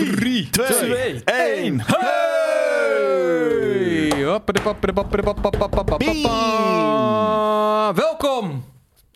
3, 2, 1. Hey! Welkom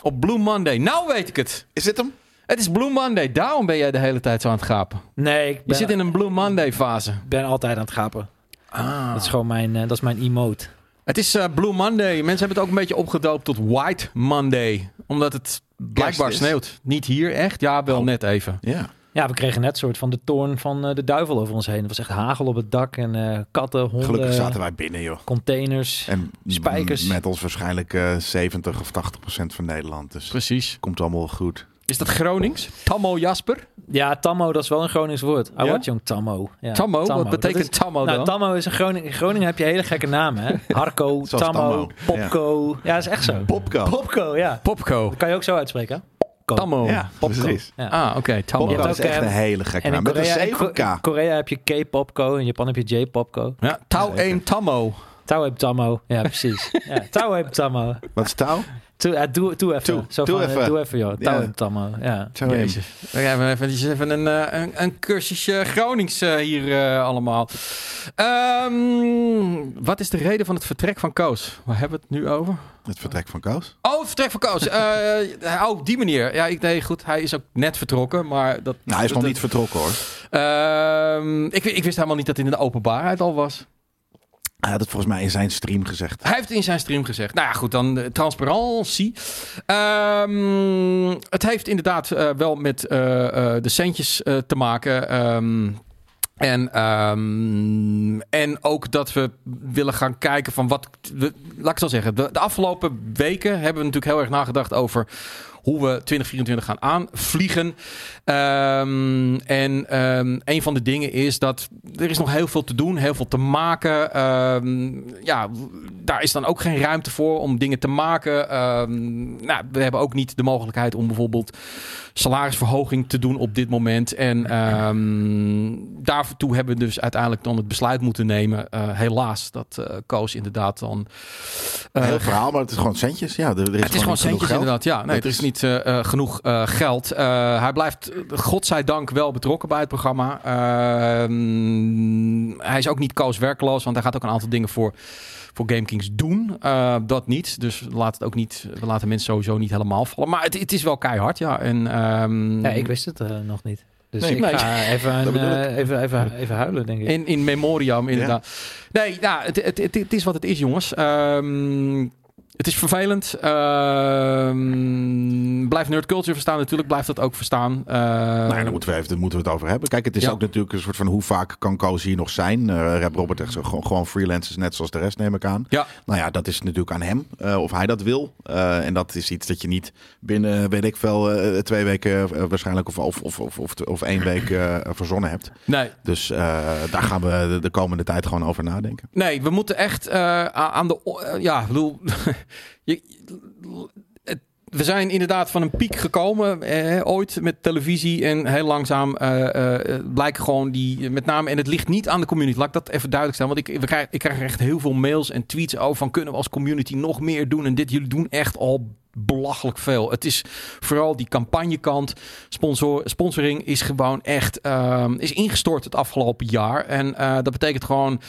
op Blue Monday. Nou weet ik het. Is dit hem? Het is Blue Monday. Daarom ben jij de hele tijd zo aan het gapen. Nee, ik ben... Je zit in een Blue Monday fase. Ik ben altijd aan het gapen. Ah. Dat is gewoon mijn, uh, dat is mijn emote. Het is uh, Blue Monday. Mensen hebben het ook een beetje opgedoopt tot White Monday. Omdat het blijkbaar sneeuwt. Niet hier echt. Ja, wel net even. Ja. Ja, we kregen net soort van de toorn van eh, de duivel over ons heen. Het was echt hagel op het dak en eh, katten, honden, Gelukkig zaten wij binnen, joh. containers. En Spijkers. met ons waarschijnlijk eh 70 of 80 procent van Nederland. Dus Precies. komt allemaal goed. Is dat Gronings? Tammo Jasper? Ja, tammo, dat is wel een Gronings woord. Ja? Awat jong tammo. Ja, Tammo? Wat betekent is- Tammo Nou, dan? tammo is een Groningen. In Groningen heb je hele gekke namen, hè? Harco, tammo, Tammo, popco. Ja. dat is echt zo. Popco. Popco, ja. Popco. Dat kan je ook zo uitspreken. Tammo. Ja, Popco. precies. Ja. Ah, oké. Tammo. Popco hebt is echt eh, een hele gekke naam. Met Korea, een in Ko- 7K. in Korea heb je K-popco, in Japan heb je J-popco. Ja, Tau 1 Tammo. Tao heb tammo. Ja, precies. ja, Tao heb tammo. Wat is touw? Doe, ja, doe, even. Doe, eh, even. Doe even, joh. Heb tammo. Ja. Touw. Jezus. We hebben even, even een, eh, een, een cursusje Gronings eh, hier eh, allemaal. Ehm, wat is de reden van het vertrek van Koos? Waar hebben we het nu over? Het vertrek van Koos. Oh, het vertrek van Koos. Eh, oh, op die manier. Ja, ik, nee, goed. Hij is ook net vertrokken, maar dat... Nou, hij is nog dat- niet vertrokken hoor. Ehm, ik, ik wist helemaal niet dat hij in de openbaarheid al was. Hij had het volgens mij in zijn stream gezegd. Hij heeft het in zijn stream gezegd. Nou ja, goed, dan uh, transparantie. Ehm, het heeft inderdaad eh, wel met eh, eh, de centjes eh, te maken. Ehm, en, ehm, en ook dat we willen gaan kijken van wat... We, laat ik zo zeggen, de, de afgelopen weken hebben we natuurlijk heel erg nagedacht over hoe we 2024 gaan aanvliegen. Ehm, en ehm, een van de dingen is dat er is nog heel veel te doen, heel veel te maken. Ehm, ja, daar is dan ook geen ruimte voor om dingen te maken. Nou, we hebben ook niet de mogelijkheid om bijvoorbeeld salarisverhoging te doen op dit moment. En daartoe hebben we dus uiteindelijk dan het besluit moeten nemen. eh, helaas, dat eh Koos inderdaad dan... Eh, heel verhaal, maar het is gewoon centjes. Ja, er, er is het is gewoon niet centjes inderdaad. Ja, nee, Dat er is is- niet eh, eh, genoeg eh, geld. Eh, hij blijft, godzijdank, wel betrokken bij het programma. Ehm, hij is ook niet koos werkloos, want hij gaat ook een aantal dingen voor, voor GameKings doen. Eh, dat niet. Dus we laten, het ook niet, we laten mensen sowieso niet helemaal vallen. Maar het, het is wel keihard, ja. En, ehm, Ja, ik wist het eh, nog niet. Dus Nee, ik nee. ga even, een, eh, even, even, even huilen, denk ik. In, in memoriam, inderdaad. Nee, nou, het, het, het, het is wat het is, jongens. Ehm, het is vervelend. Ehm blijft nerd culture verstaan natuurlijk. Blijft dat ook verstaan. Eh, Nou ja, daar moeten we, even, daar moeten we het over hebben. Kijk, het is Ja. ook natuurlijk een soort van hoe vaak kan Koos hier nog zijn. Rap Robert zegt zo, gewoon, gewoon freelancers, net zoals de rest neem ik aan. Ja. Nou ja, dat is natuurlijk aan hem, eh, of hij dat wil. Eh, en dat is iets dat je niet binnen, weet ik veel, twee weken waarschijnlijk of, of, of, of, of, of één week verzonnen hebt. Nee, Dus daar gaan we de, de komende tijd gewoon over nadenken. nee, we moeten echt aan de... ja, ik bedoel... je, we zijn inderdaad van een piek gekomen, eh, ooit met televisie. En heel langzaam eh, eh, blijken gewoon die, met name, en het ligt niet aan de community. Laat ik dat even duidelijk stellen. Want ik, we krijg, ik krijg echt heel veel mails en tweets over van kunnen we als community nog meer doen. En dit, jullie doen echt al belachelijk veel. Het is vooral die campagnekant. Sponsor, sponsoring is gewoon echt ehm, is ingestort het afgelopen jaar. En dat betekent gewoon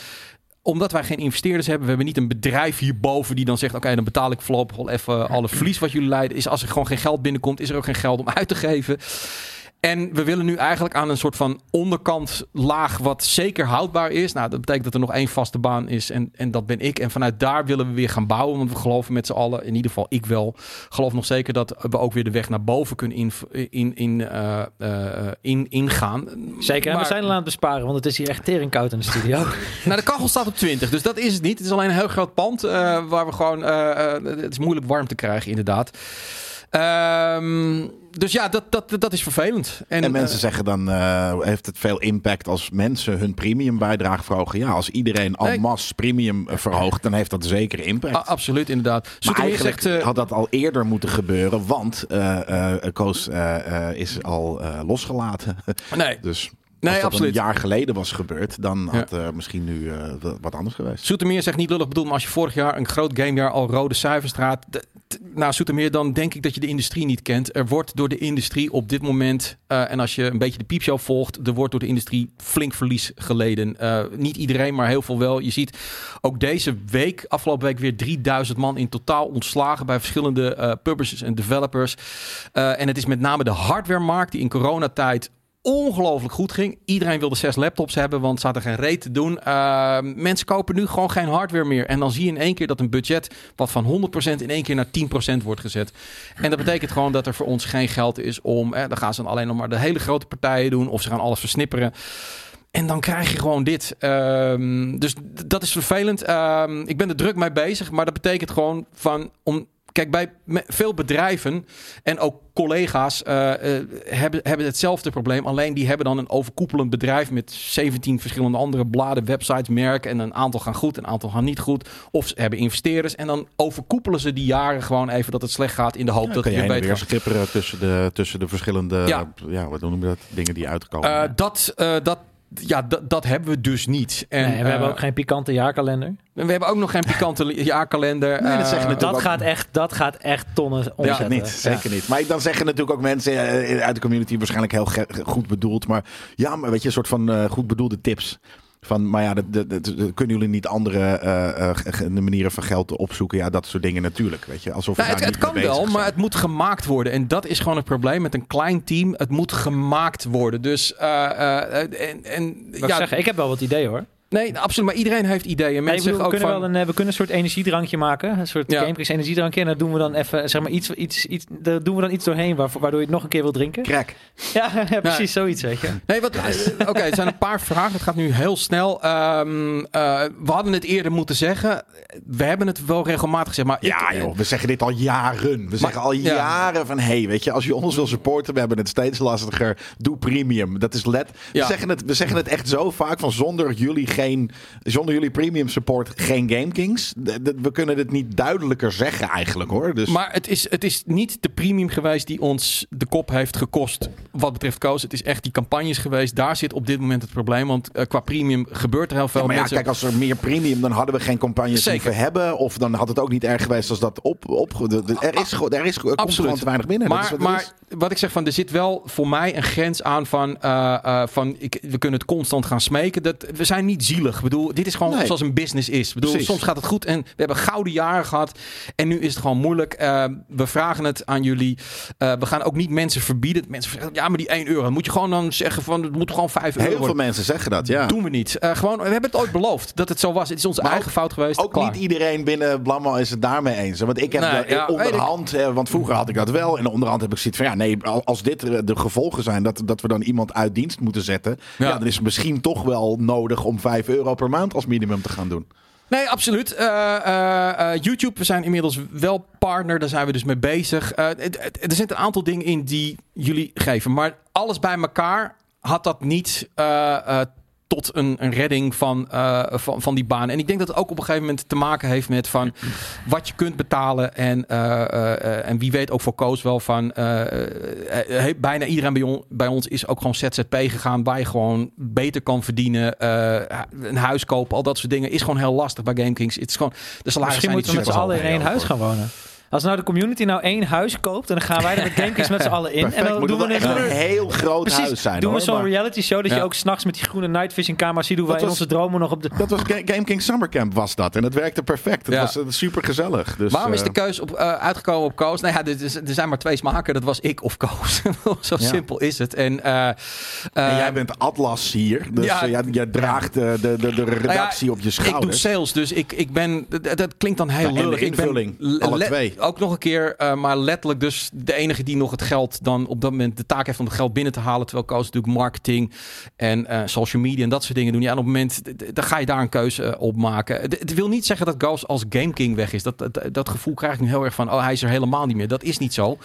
omdat wij geen investeerders hebben, we hebben niet een bedrijf hierboven die dan zegt: Oké, dan betaal ik voorlopig wel even alle verlies wat jullie leiden. Is als er gewoon geen geld binnenkomt, is er ook geen geld om uit te geven. En we willen nu eigenlijk aan een soort van onderkant laag wat zeker houdbaar is. Nou, dat betekent dat er nog één vaste baan is en, en dat ben ik. En vanuit daar willen we weer gaan bouwen. Want we geloven met z'n allen, in ieder geval ik wel, geloof nog zeker dat we ook weer de weg naar boven kunnen in, in, in, eh, eh, in, ingaan. Zeker, Maar- we zijn al aan het besparen, want het is hier echt teringkoud in de studio. nou, de kachel staat op 20, dus dat is het niet. Het is alleen een heel groot pand eh, waar we gewoon... het is moeilijk warm te krijgen, inderdaad. Ehm, dus ja, dat, dat, dat is vervelend. En, En, mensen eh, zeggen dan, eh, heeft het veel impact als mensen hun premium bijdrage verhogen? Ja, als iedereen en Nee. premium verhoogt, dan heeft dat zeker impact. a- absoluut, inderdaad. Maar eigenlijk zegt... eh, had dat al eerder moeten gebeuren, want Koos is al losgelaten. nee, dus nee, als dat absoluut. een jaar geleden was gebeurd, dan Ja. had er misschien nu eh, wat- anders geweest. Zoetermeer zegt niet lullig bedoeld, maar als je vorig jaar een groot gamejaar al rode cijfers draait, nou, Soetermeer, dan denk ik dat je de industrie niet kent. Er wordt door de industrie op dit moment, eh, en als je een beetje de piepshow volgt, er wordt door de industrie flink verlies geleden. Eh, niet iedereen, maar heel veel wel. Je ziet ook deze week, afgelopen week, weer 3000 man in totaal ontslagen bij verschillende eh, publishers en developers. Eh, en het is met name de hardwaremarkt die in coronatijd ongelooflijk goed ging. Iedereen wilde zes laptops hebben, want ze hadden geen reet te doen. Uh, mensen kopen nu gewoon geen hardware meer. En dan zie je in één keer dat een budget wat van 100% in één keer naar 10% wordt gezet. En dat betekent gewoon dat er voor ons geen geld is om... Eh, dan gaan ze dan alleen nog maar de hele grote partijen doen of ze gaan alles versnipperen. En dan krijg je gewoon dit. Ehm, dus dat is vervelend. Ehm, ik ben er druk mee bezig, maar dat betekent gewoon van om. Kijk, bij veel bedrijven en ook collega's eh, eh, hebben, hebben hetzelfde probleem. Alleen die hebben dan een overkoepelend bedrijf met 17 verschillende andere bladen, websites, merken. En een aantal gaan goed, een aantal gaan niet goed. Of ze hebben investeerders. En dan overkoepelen ze die jaren gewoon even dat het slecht gaat in de hoop Ja, dat je weer beter weer gaat. schipperen tussen de, tussen de verschillende, Ja. ja. wat noemen we dat, dingen die uitkomen. Eh, dat, eh, dat, ja, dat, dat hebben we dus niet. En, Nee, we hebben eh, ook geen pikante jaarkalender. we hebben ook nog geen pikante jaarkalender. Nee, dat zeggen Eh, natuurlijk Dat gaat, echt, dat gaat echt tonnen omzetten. niet, zeker niet. Maar dan zeggen natuurlijk ook mensen eh, uit de community waarschijnlijk heel goed bedoeld. Maar ja, maar weet je, een soort van eh, goed bedoelde tips. Van, maar ja, dat, dat, dat- dat- kunnen jullie niet andere eh, eh, manieren van geld opzoeken? Ja, dat soort dingen natuurlijk. Weet je, alsof Nou, het, het kan wel, maar het moet gemaakt worden. En dat is gewoon het probleem met een klein team. Het moet gemaakt worden. Dus, eh, eh, en, en Ja, ja, zeggen, ik heb wel wat ideeën hoor. Nee, absoluut. Maar iedereen heeft ideeën. Nee, Mensen bedoel, we, ook kunnen van... wel een, eh, we kunnen een soort energiedrankje maken. Een soort Ja. Energiedrankje. En daar doen we dan even, zeg maar, iets, iets, iets, daar doen we dan iets doorheen waarvoor- waardoor je het nog een keer wil drinken. Crack. Ja, ja precies, zoiets, weet je. Nee, wat, eh, oké, er zijn een paar vragen. Het gaat nu heel snel. Ehm, eh, we hadden het eerder moeten zeggen. We hebben het wel regelmatig gezegd. Maar Ja, ik, joh, we zeggen dit al jaren. We zeggen al ja. jaren van, hey, weet je, als je ons wil supporten, we hebben het steeds lastiger. Doe premium. Dat is let. We, Ja. zeggen het, we zeggen het echt zo vaak van, zonder jullie geen, zonder jullie premium support, geen GameKings. We kunnen het niet duidelijker zeggen eigenlijk, hoor. Dus Maar het is, het is niet de premium geweest die ons de kop heeft gekost wat betreft Koos. Het is echt die campagnes geweest. Daar zit op dit moment het probleem. Want eh, qua premium gebeurt er heel veel. Ja, maar ja, mensen... kijk, als er meer premium, dan hadden we geen campagnes Zeker. hebben. Of dan had het ook niet erg geweest als dat op... op er is, er is, er komt gewoon te weinig binnen. Dat is Maar, wat maar. Wat ik zeg, van, er zit wel voor mij een grens aan van, eh, eh, van ik, we kunnen het constant gaan smeken. Dat, we zijn niet zielig. Ik bedoel, dit is gewoon Nee. zoals een business is. Ik bedoel, Precies. soms gaat het goed en we hebben gouden jaren gehad. En nu is het gewoon moeilijk. Eh, we vragen het aan jullie. We gaan ook niet mensen verbieden. Mensen zeggen, ja, maar die 1 euro. Dan moet je gewoon dan zeggen van, het moet gewoon 5 euro Heel veel mensen zeggen dat, ja. Doen we niet. Gewoon, we hebben het ooit beloofd dat het zo was. Het is onze Maar eigen fout geweest. Ook Klaar. niet iedereen binnen Blammo is het daarmee eens. Want ik heb ja, onderhand, want vroeger had ik dat wel. En onderhand heb ik zoiets van, ja nee, al- als dit eh, de gevolgen zijn dat, dat we dan iemand uit dienst moeten zetten. Ja. Ja. dan is het misschien toch wel nodig om 5 euro per maand als minimum te gaan doen. Nee, absoluut. Eh, eh, YouTube, we zijn inmiddels wel partner. Daar zijn we dus mee bezig. Er zitten een aantal dingen in die jullie geven. Maar alles bij elkaar had dat niet tot een, een redding van, eh, van, van die baan. En ik denk dat het ook op een gegeven moment te maken heeft met van wat je kunt betalen. En, eh, eh, en wie weet ook voor Koos wel van bijna iedereen bij, on- bij ons is ook gewoon ZZP gegaan. Waar je gewoon beter kan verdienen. een huis kopen, al dat soort dingen is gewoon heel lastig bij GameKings. Het is gewoon, de salarissen Misschien moeten we met z'n allen in één huis gaan wonen. Als nou de community nou één huis koopt, dan gaan wij er met GameKings met z'n allen in. Perfect, en dan moet doen het we echt een heel groot Precies, huis zijn. doen we zo'n maar- reality show dat Ja. je ook s'nachts met die groene night vision camera ziet hoe wij Dat in was- onze dromen nog op de... Dat was Ga- Game King Summer Camp was dat. En het werkte perfect. Het Ja. was eh, super gezellig. Dus, Waarom is eh, de keus op, eh, uitgekomen op Koos? Nou ja, er, zijn maar twee smaken. Dat was ik of Koos. Zo Ja. simpel is het. En, eh, En jij bent Atlas hier. Dus ja, jij, jij draagt de, de, de redactie op je ik doe schouders. sales, dus ik, ik ben... Dat, dat klinkt dan heel Ja, en de lullig. Ik ben alle le- twee. Ook nog een keer, eh, maar letterlijk dus de enige die nog het geld dan op dat moment de taak heeft om het geld binnen te halen. Terwijl Koos natuurlijk marketing en eh, social media en dat soort dingen doen. Ja, en op het moment, dan ga je daar een keuze eh, op maken. Het, wil niet zeggen dat Koos als Game King weg is. Dat, dat, dat gevoel krijg ik nu heel erg van, oh hij is er helemaal niet meer. Dat is niet zo.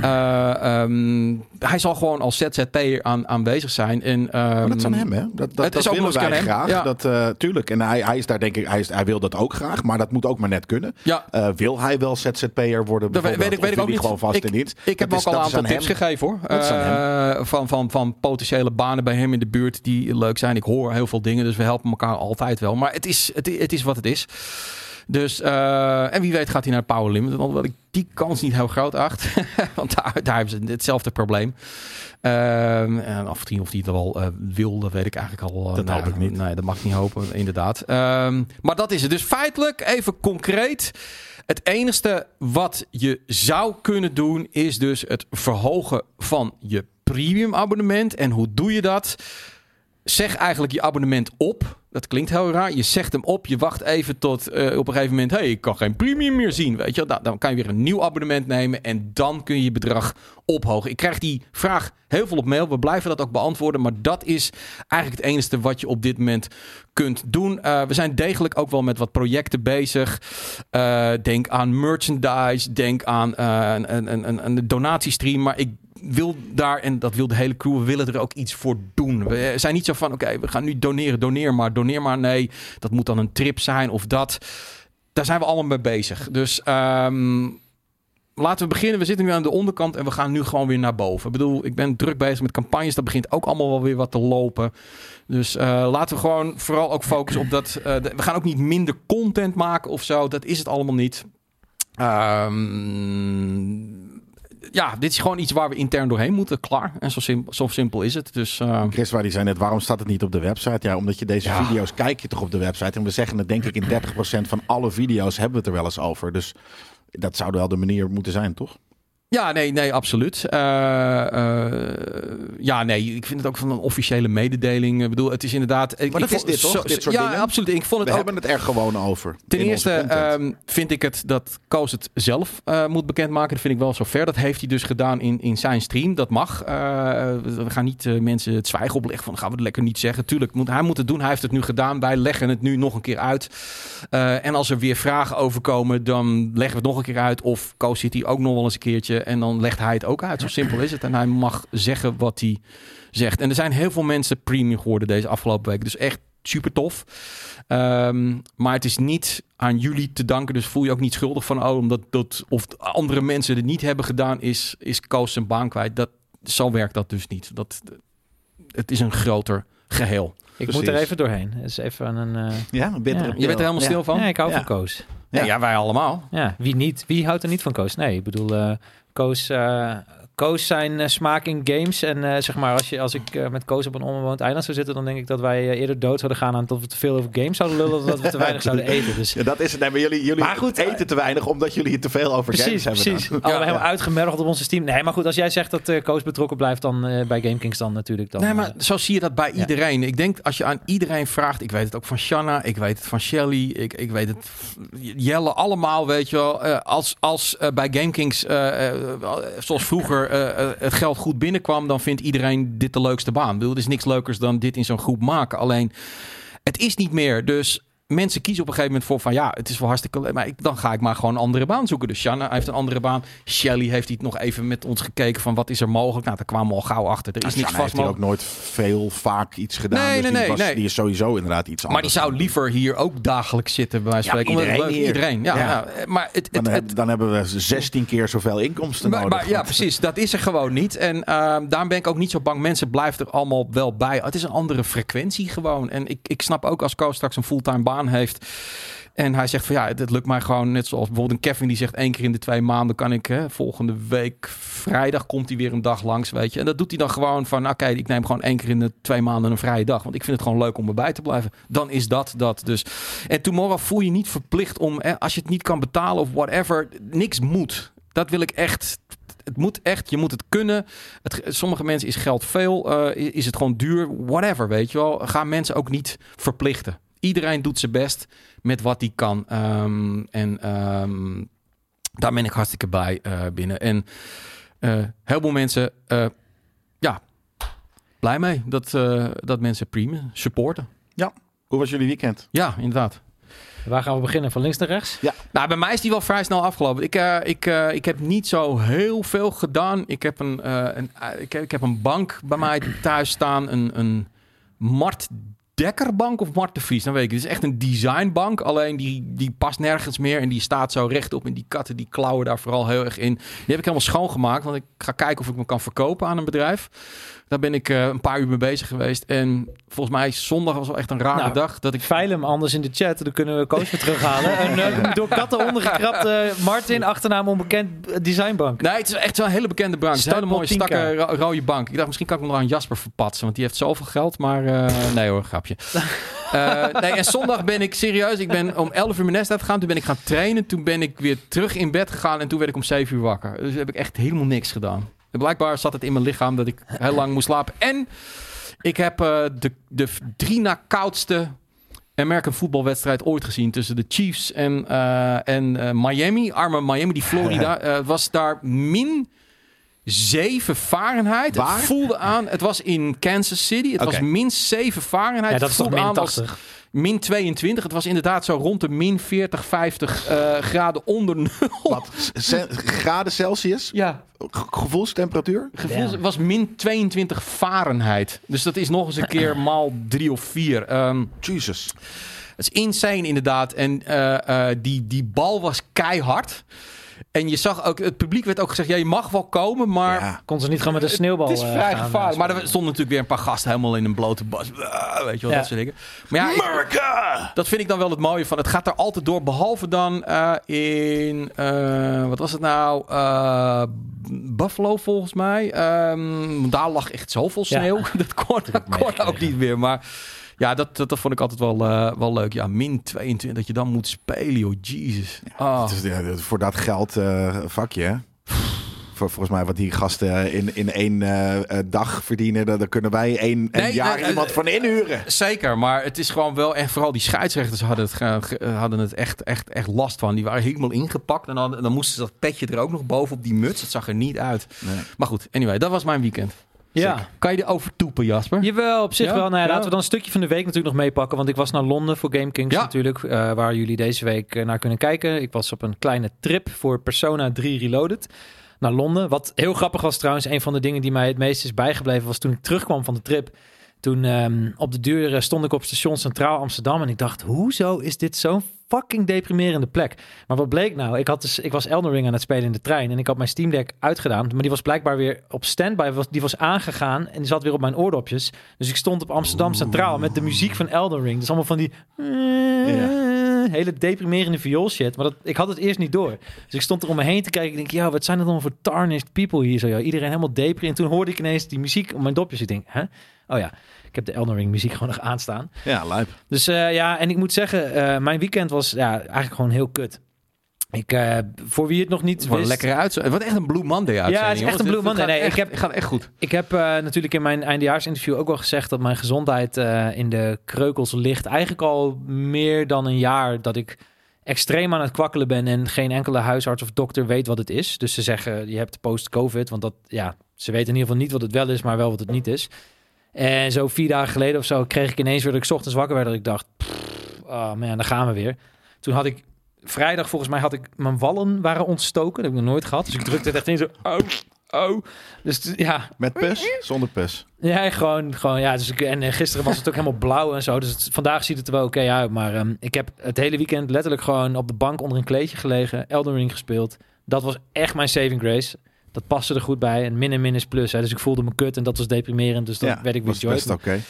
Eh, ehm, hij zal gewoon als ZZP'er aan, aanwezig zijn. En, Maar dat is aan ehm, hem, hè? Dat, dat, het is ook willen wij graag. ja. Dat, tuurlijk. En hij, hij is daar denk ik, hij, is, hij wil dat ook graag. Maar dat moet ook maar net kunnen. Ja, wil hij wel ZZP'er worden Dat weet- ik- weet ik Of ook niet. gewoon vast Ik- in dienst? Ik heb Dat ook is- al een aantal aan tips hem. gegeven hoor. Eh, van, van, van potentiële banen bij hem in de buurt die leuk zijn. Ik hoor heel veel dingen, dus we helpen elkaar altijd wel. Maar het is, het, het is wat het is. Dus, eh, en wie weet gaat hij naar Power Limit. Alhoewel ik die kans niet heel groot acht. Want daar, daar hebben ze hetzelfde probleem. Ehm, en af en toe of hij het wel eh, wil, dat weet ik eigenlijk al. Dat nou, hoop ik niet. Nee, dat mag ik niet hopen, inderdaad. Ehm, maar dat is het. Dus feitelijk, even concreet. Het enige wat je zou kunnen doen, is dus het verhogen van je premium abonnement. En hoe doe je dat? Zeg eigenlijk je abonnement op. Dat klinkt heel raar. Je zegt hem op. Je wacht even tot eh, op een gegeven moment. hey, ik kan geen premium meer zien. Weet je. Nou, dan kan je weer een nieuw abonnement nemen. En dan kun je je bedrag ophogen. Ik krijg die vraag heel veel op mail. We blijven dat ook beantwoorden. Maar dat is eigenlijk het enige wat je op dit moment kunt doen. Eh, we zijn degelijk ook wel met wat projecten bezig. Eh, denk aan merchandise. Denk aan een, een, een, een donatiestream. Maar ik wil daar, en dat wil de hele crew, we willen er ook iets voor doen. We zijn niet zo van, oké, we gaan nu doneren, doneer maar, doneer maar. Nee, dat moet dan een trip zijn of dat. Daar zijn we allemaal mee bezig. Dus ehm, laten we beginnen. We zitten nu aan de onderkant en we gaan nu gewoon weer naar boven. Ik bedoel, ik ben druk bezig met campagnes. Dat begint ook allemaal wel weer wat te lopen. Dus eh, laten we gewoon vooral ook focussen op dat. eh, we gaan ook niet minder content maken of zo. Dat is het allemaal niet. Ehm, ja, dit is gewoon iets waar we intern doorheen moeten. Klaar. En zo, sim- zo simpel is het. Dus eh, Chris, waar die zei net, waarom staat het niet op de website? Ja, omdat je deze Ja. video's kijk je toch op de website. En we zeggen het denk ik in 30% van alle video's hebben we het er wel eens over. Dus dat zou wel de manier moeten zijn, toch? Ja, nee, nee, absoluut. Eh, eh, ja, nee, ik vind het ook van een officiële mededeling. Ik bedoel, het is inderdaad. Ik, Maar dat ik is dit, toch? Dit soort ja, dingen? absoluut. Ik vond We het ook. hebben het er gewoon over. Ten eerste ehm, vind ik het dat Koos het zelf eh, moet bekendmaken. Dat vind ik wel zover. Dat heeft hij dus gedaan in, in zijn stream. Dat mag. We gaan niet mensen het zwijgen opleggen van gaan we het lekker niet zeggen. Tuurlijk, moet, hij moet het doen. Hij heeft het nu gedaan. Wij leggen het nu nog een keer uit. En als er weer vragen over komen, dan leggen we het nog een keer uit. Of Koos zit hier ook nog wel eens een keertje. En dan legt hij het ook uit. Zo simpel is het. En hij mag zeggen wat hij zegt. En er zijn heel veel mensen premium geworden deze afgelopen week. Dus echt super tof. Ehm, maar het is niet aan jullie te danken. Dus voel je ook niet schuldig van. Oh, omdat dat, of andere mensen het niet hebben gedaan, is, is Koos zijn baan kwijt. Dat, zo werkt dat dus niet. Dat, het is een groter geheel. Ik Precies. moet er even doorheen. Het is even een... eh, ja, een bittere ja. Je bent er helemaal Ja. stil van? ja, ik hou Ja. van Koos. Ja, ja wij allemaal. Ja, wie niet? Wie houdt er niet van Koos? Nee, ik bedoel, eh Koos, eh, Koos zijn eh, smaak in games. En eh, zeg maar, als, je, als ik eh, met Koos op een onbewoond eiland zou zitten, dan denk ik dat wij eerder dood zouden gaan aan dat we te veel over games zouden lullen, dan dat we te weinig zouden eten. Dus Ja, dat is het. Nee, maar jullie, jullie Maar goed, eten te weinig omdat jullie het te veel over precies, games hebben. precies. Allemaal Ja, helemaal uitgemergeld op onze team. Nee, maar goed, als jij zegt dat Koos betrokken blijft dan bij GameKings, dan natuurlijk dan. nee, maar zo zie je dat bij ja. iedereen. Ik denk als je aan iedereen vraagt. Ik weet het ook van Shanna. Ik weet het van Shelly. Ik, ik weet het. Jelle, allemaal, weet je wel. Eh, als als bij GameKings, eh, eh, zoals vroeger, eh, eh, het geld goed binnenkwam. dan vindt iedereen dit de leukste baan. Ik bedoel, er is niks leukers dan dit in zo'n groep maken. Alleen, het is niet meer. Dus. Mensen kiezen op een gegeven moment voor van ja, het is wel hartstikke leuk, maar ik, dan ga ik maar gewoon een andere baan zoeken. Dus Shanna heeft een andere baan. Shelly heeft iets nog even met ons gekeken van wat is er mogelijk. Nou, daar kwamen we al gauw achter. Er is Nou, niks Shanna heeft vast hier ook nooit veel, vaak iets gedaan. Nee, dus nee, die, nee, was- nee. die is sowieso inderdaad iets anders. Maar die zou liever hier ook dagelijks zitten, bij wijze van Ja, spreken. Iedereen leuk-. Iedereen, ja. Ja. Maar, het, Dan, het, heb- het, dan hebben we 16 keer zoveel inkomsten maar, nodig. maar ja, precies. Dat is er gewoon niet. En ehm, daarom ben ik ook niet zo bang. Mensen blijven er allemaal wel bij. Het is een andere frequentie gewoon. En ik, ik snap ook als Koos straks een fulltime baan heeft. En hij zegt van ja, het lukt mij gewoon net zoals bijvoorbeeld een Kevin die zegt één keer in de twee maanden kan ik hè, volgende week vrijdag komt hij weer een dag langs, weet je. En dat doet hij dan gewoon van oké, ik neem gewoon één keer in de twee maanden een vrije dag, want ik vind het gewoon leuk om erbij te blijven. Dan is dat dat dus. En tomorrow voel je niet verplicht om hè, als je het niet kan betalen of whatever, niks moet. Dat wil ik echt. Het moet echt, je moet het kunnen. Het, sommige mensen is geld veel, eh, is het gewoon duur, whatever, weet je wel. Ga mensen ook niet verplichten. Iedereen doet zijn best met wat hij kan. Ehm, en ehm, daar ben ik hartstikke bij eh, binnen. En eh heel veel mensen, eh, ja, blij mee dat, eh, dat mensen premium supporten. Hoe was jullie weekend? Ja, inderdaad. waar gaan we beginnen? Van links naar rechts? Nou, bij mij is die wel vrij snel afgelopen. Ik, eh, ik, eh, ik heb niet zo heel veel gedaan. Ik heb een, eh, een, ik, heb, ik heb een bank bij mij thuis staan. Een, een Mart Dekkerbank of Mart Vries? Dan weet ik. Het is echt een designbank. Alleen die, die past nergens meer. En die staat zo rechtop. En die katten die klauwen daar vooral heel erg in. Die heb ik helemaal schoongemaakt. Want ik ga kijken of ik me kan verkopen aan een bedrijf. Daar ben ik eh, een paar uur mee bezig geweest. En volgens mij zondag was wel echt een rare Nou, dag. Dat ik Veil hem anders in de chat, dan kunnen we Koos weer terughalen. Een eh, door katten ondergekrapte Martin, achternaam onbekend eh, designbank. Nee, het is echt zo'n hele bekende bank. Een hele mooie Startpot 10K. stakke ro- rode bank. Ik dacht, misschien kan ik hem nog aan Jasper verpatsen. Want die heeft zoveel geld. Maar nee hoor, grapje. Nee, en zondag ben ik serieus. Ik ben om 11 uur mijn nest uitgegaan. Toen ben ik gaan trainen. Toen ben ik weer terug in bed gegaan. En toen werd ik om 7 uur wakker. Dus heb ik echt helemaal niks gedaan. En blijkbaar zat het in mijn lichaam dat ik heel lang moest slapen. En ik heb eh, de, de drie na koudste American voetbalwedstrijd ooit gezien tussen de Chiefs en, eh, en eh, Miami. Arme Miami, die Florida. was daar min 7 Fahrenheit. Waar? Het voelde aan, het was in Kansas City. Het was min 7 Fahrenheit. Ja, dat Het is toch voelde min aan als 80. min 22. Het was inderdaad zo rond de min 40, 50 eh, graden onder nul. Wat? Graden Celsius? Ja, Ge- Gevoelstemperatuur? gevoel Ja. was min 22 Fahrenheit. Dus dat is nog eens een keer maal drie of vier. Ehm, Jesus. Het is insane inderdaad. En eh, eh, die, die bal was keihard. En je zag ook, het publiek werd ook gezegd, ja, je mag wel komen, maar Ja. Kon ze niet gewoon met een sneeuwbal het is eh, vrij gaan, gevaarlijk. eh, maar er stonden natuurlijk weer een paar gasten helemaal in een blote bas. Weet je wel, Ja. dat soort dingen. Maar ja, America! dat vind ik dan wel het mooie van. Het gaat er altijd door, behalve dan eh, in, eh, wat was het nou? Eh, Buffalo volgens mij. Ehm, daar lag echt zoveel Ja. sneeuw. dat kon, dat kon meegekregen. ook niet meer. Maar ja, dat, dat, dat vond ik altijd wel, eh, wel leuk. Ja, min 22, dat je dan moet spelen, joh. Jesus. Ah. Het is, ja, dat- voor dat geld eh, vakje, hè? Voor, volgens mij wat die gasten in, in één eh, eh, dag verdienen, daar kunnen wij één Nee, jaar nee, iemand eh, van inhuren. Zeker, maar het is gewoon wel... En vooral die scheidsrechters hadden het, hadden het echt, echt, echt last van. Die waren helemaal ingepakt. En dan, dan moesten ze dat petje er ook nog boven op die muts. Het zag er niet uit. Nee. Maar goed, anyway, dat was mijn weekend. Ja. Kan je erover toepen, Jasper? Jawel, op zich Ja? wel. Nou ja, Ja. Laten we dan een stukje van de week natuurlijk nog meepakken. Want ik was naar Londen voor Game Kings natuurlijk. eh, waar jullie deze week eh, naar kunnen kijken. Ik was op een kleine trip voor Persona 3 Reloaded. Naar Londen. Wat heel grappig was trouwens. Een van de dingen die mij het meest is bijgebleven was toen ik terugkwam van de trip. Toen ehm, op de deur eh, stond ik op station Centraal Amsterdam. En ik dacht, hoezo is dit zo'n fucking deprimerende plek? Maar wat bleek nou? Ik, had dus, ik was Elden Ring aan het spelen in de trein. En ik had mijn Steam Deck uitgedaan. Maar die was blijkbaar weer op standby. Was- Die was aangegaan en die zat weer op mijn oordopjes. Dus ik stond op Amsterdam Centraal met de muziek van Elden Ring. Dus allemaal van die hele deprimerende viool shit. Maar dat, ik had het eerst niet door. Dus ik stond er om me heen te kijken. Ik denk, ja, wat zijn er dan voor tarnished people hier zo? Ja, iedereen helemaal depri. En toen hoorde ik ineens die muziek op mijn dopjes. Ik denk, hè? Oh ja, ik heb de Elden Ring muziek gewoon nog aanstaan. Ja, lijp. Dus eh, ja, en ik moet zeggen, eh, mijn weekend was ja, eigenlijk gewoon heel kut. Ik, eh, voor wie het nog niet Het een wist... lekkere uitzending. Wat echt een Blue Monday uitzending. Ja, het is echt een Blue Monday. Nee, echt- ik heb- het gaat echt goed. Ik heb natuurlijk in mijn eindejaarsinterview ook wel gezegd dat mijn gezondheid in de kreukels ligt. Eigenlijk al meer dan een jaar dat ik extreem aan het kwakkelen ben en geen enkele huisarts of dokter weet wat het is. Dus ze zeggen je hebt post-covid, want dat ja, ze weten in ieder geval niet wat het wel is, maar wel wat het niet is. En zo vier dagen geleden of zo kreeg ik ineens weer dat ik 's ochtends wakker werd dat ik dacht, pff, oh man, daar gaan we weer. Toen had ik vrijdag volgens mij had ik mijn wallen waren ontstoken, dat heb ik nog nooit gehad. Dus ik drukte het echt in zo, oh, oh. Dus ja, Met pus? Zonder pus. ja, gewoon, gewoon ja. Dus ik, en eh, gisteren was het ook helemaal blauw en zo. Dus het- vandaag ziet het er wel oké uit. Maar ehm, ik heb het hele weekend letterlijk gewoon op de bank onder een kleedje gelegen. Elden Ring gespeeld. Dat was echt mijn saving grace. Dat paste er goed bij. En min en min is plus. Hè. Dus ik voelde me kut en dat was deprimerend. Dus dan ja, werd ik weer joy. best oké.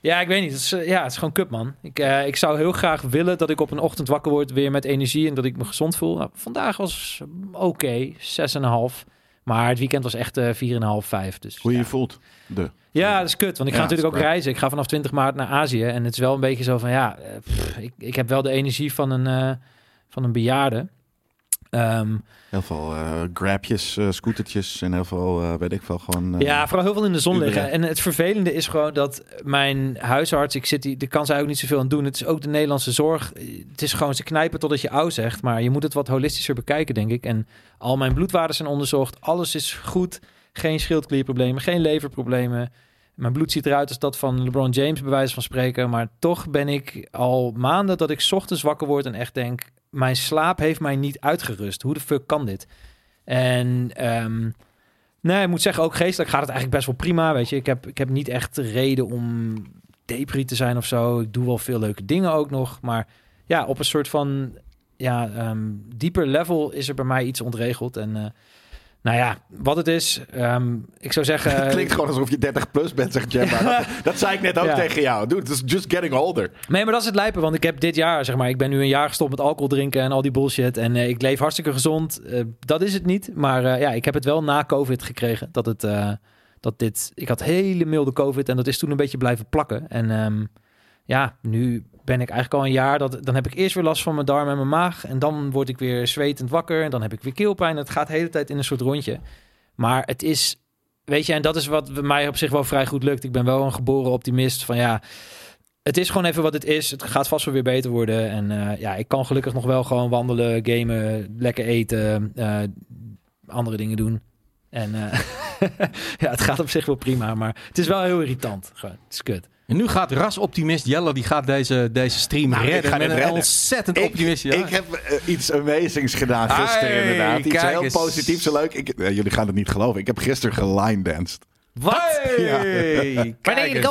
Ja, ik weet niet. Het is, eh, ja, het is gewoon kut, man. Ik, eh, ik zou heel graag willen dat ik op een ochtend wakker word weer met energie en dat ik me gezond voel. Nou, vandaag was oké, 6,5. Maar het weekend was echt eh 4,5, 5. Dus, Hoe je ja. je voelt. De. Ja, dat is kut. Want ik ga Ja, natuurlijk ook reizen. Ik ga vanaf 20 maart naar Azië. En het is wel een beetje zo van, ja, eh, pff, ik, ik heb wel de energie van een, van een bejaarde. Ehm, Heel veel eh grabjes, eh, scootertjes en heel veel, eh, weet ik veel, gewoon... ja, vooral heel veel in de zon liggen. En het vervelende is gewoon dat mijn huisarts, ik zit die, daar kan zij ook niet zoveel aan doen. Het is ook de Nederlandse zorg. Het is gewoon, ze knijpen totdat je oud zegt. Maar je moet het wat holistischer bekijken, denk ik. En al mijn bloedwaarden zijn onderzocht. Alles is goed. Geen schildklierproblemen, geen leverproblemen. Mijn bloed ziet eruit als dat van LeBron James, bij wijze van spreken. Maar toch ben ik al maanden dat ik 's ochtends wakker word en echt denk... mijn slaap heeft mij niet uitgerust. Hoe de fuck kan dit? En ehm, nee, ik moet zeggen, ook geestelijk gaat het eigenlijk best wel prima. Weet je, ik heb, ik heb niet echt reden om depri te zijn of zo. Ik doe wel veel leuke dingen ook nog. Maar ja, op een soort van ja, ehm, dieper level is er bij mij iets ontregeld. En eh, nou ja, wat het is, ehm, ik zou zeggen... Het klinkt gewoon alsof je 30 plus bent, zegt. Dat, dat zei ik net ook Ja. tegen jou. Dude, it's just getting older. Nee, maar dat is het lijpen. Want ik heb dit jaar, zeg maar, ik ben nu een jaar gestopt met alcohol drinken en al die bullshit. En eh, ik leef hartstikke gezond. Eh, dat is het niet. Maar eh, ja, ik heb het wel na COVID gekregen. Dat het, dat dit, ik had hele milde COVID en dat is toen een beetje blijven plakken. En ehm, ja, nu ben ik eigenlijk al een jaar, dat, dan heb ik eerst weer last van mijn darm en mijn maag. En dan word ik weer zwetend wakker en dan heb ik weer keelpijn. Het gaat de hele tijd in een soort rondje. Maar het is, weet je, en dat is wat mij op zich wel vrij goed lukt. Ik ben wel een geboren optimist van ja, het is gewoon even wat het is. Het gaat vast wel weer beter worden. En eh, ja, ik kan gelukkig nog wel gewoon wandelen, gamen, lekker eten, eh, andere dingen doen. En eh, ja, het gaat op zich wel prima, maar het is wel heel irritant. Gewoon, het is kut. En nu gaat rasoptimist Jelle, die gaat deze, deze stream Nou, ik redden. ga met dit een ontzettend Ik, optimist. Ja. ik heb eh, iets amazings gedaan gisteren inderdaad. Iets heel eens. positiefs en leuk. Ik, eh, jullie gaan het niet geloven. Ik heb gisteren geline-danced. Wat? Hey, kijk eens.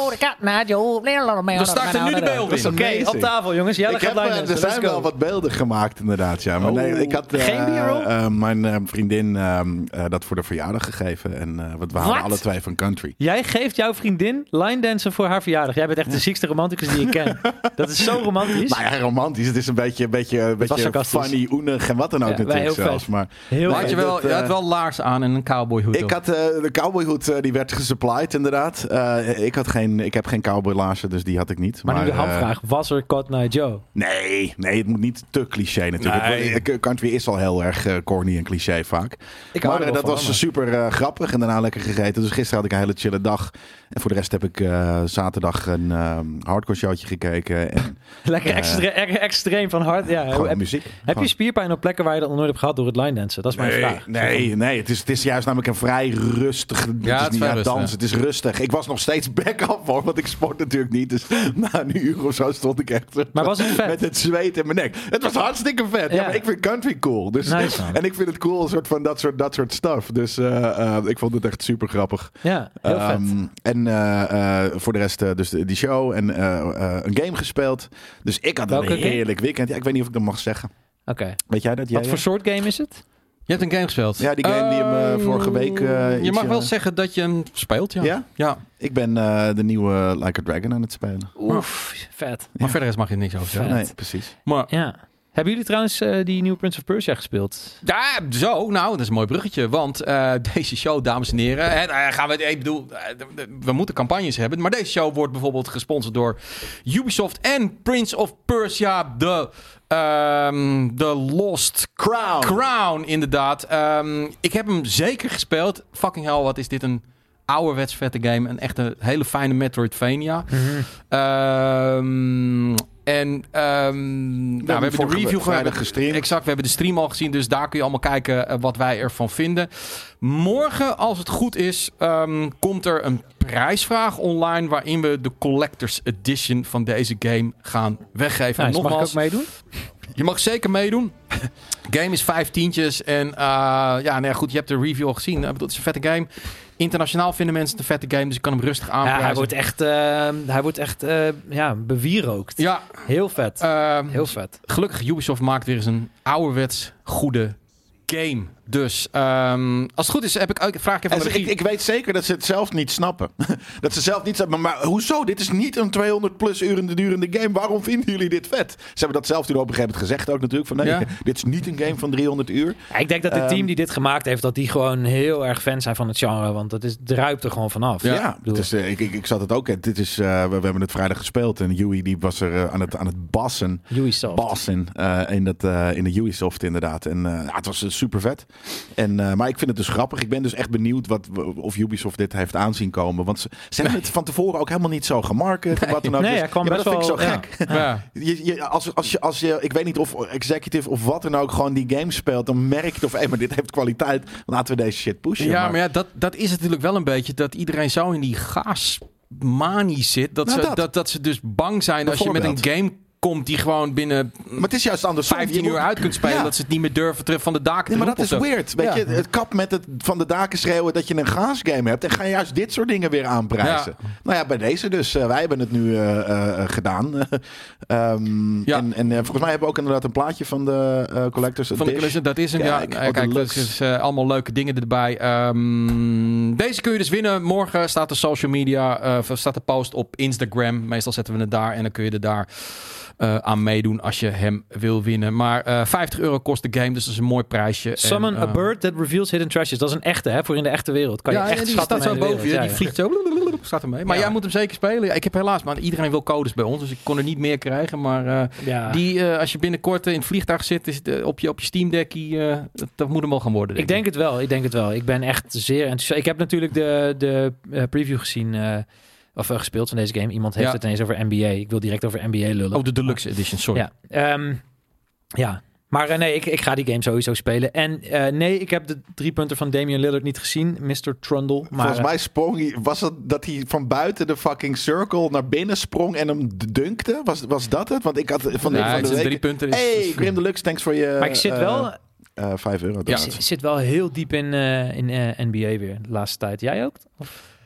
We starten nu de beelden. Oké, op tafel jongens. Jelle ik heb, eh, line er zijn wel wat beelden gemaakt inderdaad. Ja. Maar Oh. nee, ik had eh, eh, mijn eh, vriendin ehm, eh, dat voor de verjaardag gegeven. En eh we waren Wat? alle twee van country. Jij geeft jouw vriendin line dansen voor haar verjaardag. Jij bent echt de ziekste romanticus die ik ken. Dat is zo romantisch. Nou ja, romantisch. Het is een beetje, een beetje, een was beetje funny, oenig en wat dan ook Ja, natuurlijk heel zelfs. Maar Heel Had je, wel, dat, je had wel laars aan en een cowboyhoed ik had eh, de cowboyhoed, die werd gesupplied inderdaad. Eh, ik, had geen, ik heb geen cowboylaarzen, dus die had ik niet. Maar nu de eh, hamvraag. Was er Cotton Eye Joe? Nee, nee, het moet niet te cliché natuurlijk. Nee. Het- Country is al heel erg eh, corny en cliché vaak. Ik maar dat was super grappig en daarna lekker gegeten. Dus gisteren had ik een hele chille dag. En voor de rest heb ik eh, zaterdag een ehm, hardcore showtje gekeken. En Lekker extre- er- extreem van hard. Ja, gewoon heb, muziek. heb je spierpijn op plekken waar je dat nog nooit hebt gehad door het line dansen? Dat is mijn Nee, vraag. nee, nee. Het is, het is juist namelijk een vrij rustig. Het Ja, is het is niet rustig, dans. Het is rustig. Ik was nog steeds back-up hoor, want ik sport natuurlijk niet. Dus na een uur of zo stond ik echt zo- Maar was het vet? met het zweet in mijn nek. Het was hartstikke vet. Ja, Ja. maar ik vind country cool. Dus, Nice, en ik vind het cool, een soort van dat soort, dat soort stuff. Dus eh, eh, ik vond het echt super grappig. Ja, heel vet. Ehm, en eh, voor de rest dus dus die show en een game gespeeld. Dus ik had Welke een game? heerlijk weekend. Ja, ik weet niet of ik dat mag zeggen. Oké. Weet jij dat? Jij, Wat voor soort game is het? Je hebt een game gespeeld. Ja, die game die hem, eh, Ehm, vorige week, eh, je iets, mag wel eh, zeggen dat je hem speelt, ja. Ja? ja. Ik ben eh, de nieuwe Like a Dragon aan het spelen. Oef, vet. Maar verder is mag je niks over zeggen. Nee, precies. Maar Ja. Hebben jullie trouwens die nieuwe Prince of Persia gespeeld? Ja, zo. Nou, dat is een mooi bruggetje. Want eh, deze show, dames en heren... Hè, gaan we, ik bedoel, we moeten campagnes hebben. Maar deze show wordt bijvoorbeeld gesponsord door Ubisoft en Prince of Persia, de, ehm, de Lost Crown. Crown, inderdaad. Ehm, ik heb hem zeker gespeeld. Fucking hell, wat is dit een ouderwets vette game. Een echte hele fijne Metroidvania. Ehm, en ehm, nou, we hebben de review vrijdag gehad. gestreamd. Exact, we hebben de stream al gezien. Dus daar kun je allemaal kijken eh, wat wij ervan vinden. Morgen, als het goed is, ehm, komt er een prijsvraag online... waarin we de Collector's Edition van deze game gaan weggeven. Nou, En mag ik ook nogmaals, meedoen? je mag zeker meedoen. game is vijf tientjes. En eh, ja, nou ja, goed, je hebt de review al gezien. Ik bedoel, het is een vette game. Internationaal vinden mensen het een vette game. Dus ik kan hem rustig Ja, aanprijzen. hij wordt echt, eh, hij wordt echt ja, bewierookt. Ja, Heel vet. ehm, Heel vet. gelukkig Ubisoft maakt weer eens een ouderwets goede game. Dus ehm, als het goed is, heb ik ook vraag ik de weet zeker dat ze het zelf niet snappen. dat ze zelf niet snappen. Maar, maar hoezo? Dit is niet een 200 plus uren durende game. Waarom vinden jullie dit vet? Ze hebben dat zelf toen op een gegeven moment gezegd ook natuurlijk. Van nee, Ja. dit is niet een game van 300 uur. Ja, ik denk dat het Ehm, team die dit gemaakt heeft, dat die gewoon heel erg fan zijn van het genre. Want het is, druipt er gewoon vanaf. Ja, Ik bedoel, het is, eh, ik, ik, ik zat het ook. Dit is, eh, we, we hebben het vrijdag gespeeld. En Yui die was er eh, aan, het, aan het bassen. Bassen eh, in, dat, in de Ubisoft inderdaad. En ja, het was super vet. En, eh, maar ik vind het dus grappig. Ik ben dus echt benieuwd wat, of Ubisoft dit heeft aanzien komen. Want ze, ze hebben het van tevoren ook helemaal niet zo gemarket. of Wat dan ook. Nee, Dus- hij kwam ja, maar best dat vind ik zo gek. Ja. Je, je, als, als, je, als je, ik weet niet of executive of wat dan ook, gewoon die game speelt, dan merk je of, hé, maar dit heeft kwaliteit. Laten we deze shit pushen. Ja, maar ja, dat, dat is natuurlijk wel een beetje dat iedereen zo in die gaasmanie zit. Dat, Nou, ze, dat. dat. Dat, ze dus bang zijn als je met een game komt die gewoon binnen Maar het is juist andersom. 15 Je uur uit kunt spelen. Ja. Dat ze het niet meer durven terug van de daken Nee, te maar dat is zo. weird. Weet Ja. je, het kap met het van de daken schreeuwen dat je een gaasgame hebt. En ga juist dit soort dingen weer aanprijzen. Nou ja, bij deze dus. eh, wij hebben het nu eh, eh, gedaan. Ja. En, en volgens mij hebben we ook inderdaad een plaatje van de Collectors Van de collectie, dat is hem. Ja, Kijk, ja, kijk, dat is allemaal leuke dingen erbij. Ehm, deze kun je dus winnen. Morgen staat de social media, staat de post op Instagram. Meestal zetten we het daar en dan kun je er daar eh, aan meedoen als je hem wil winnen. Maar eh 50 euro kost de game, dus dat is een mooi prijsje. En, Summon a eh, bird that reveals hidden treasures. Dat is een echte, hè? Voor in de echte wereld. Kan je echt ja, die staat zo boven je. Die vliegt zo. Staat er mee. Maar jij moet hem zeker spelen. Ik heb helaas, maar iedereen wil codes bij ons. Dus ik kon er niet meer krijgen. Maar eh, die, eh, als je binnenkort in het vliegtuig zit, is eh, op je, op je Steam Deckie, eh, dat, dat moet hem wel gaan worden. Ik denk het wel, ik denk het wel. Ik ben echt zeer enthousiast. Ik heb natuurlijk de, de eh, preview gezien, eh, of eh, gespeeld van deze game. Iemand heeft Ja. het ineens over NBA. Ik wil direct over NBA lullen. Oh, de Deluxe Edition, sorry. Ja, ehm, ja. maar eh, nee, ik, ik ga die game sowieso spelen. En eh, nee, ik heb de drie punten van Damian Lillard niet gezien, Mr. Trundle. Maar, Volgens mij sprong hij, was het dat hij van buiten de fucking circle naar binnen sprong en hem dunkte? Was, was dat het? Want ik had van, Ja, de, van de week... drie punten. is- Hey, is- Grim Deluxe, thanks voor je... maar ik zit wel, eh, vijf euro. Ja. zit- zit wel heel diep in, eh, in NBA weer de laatste tijd. Jij ook?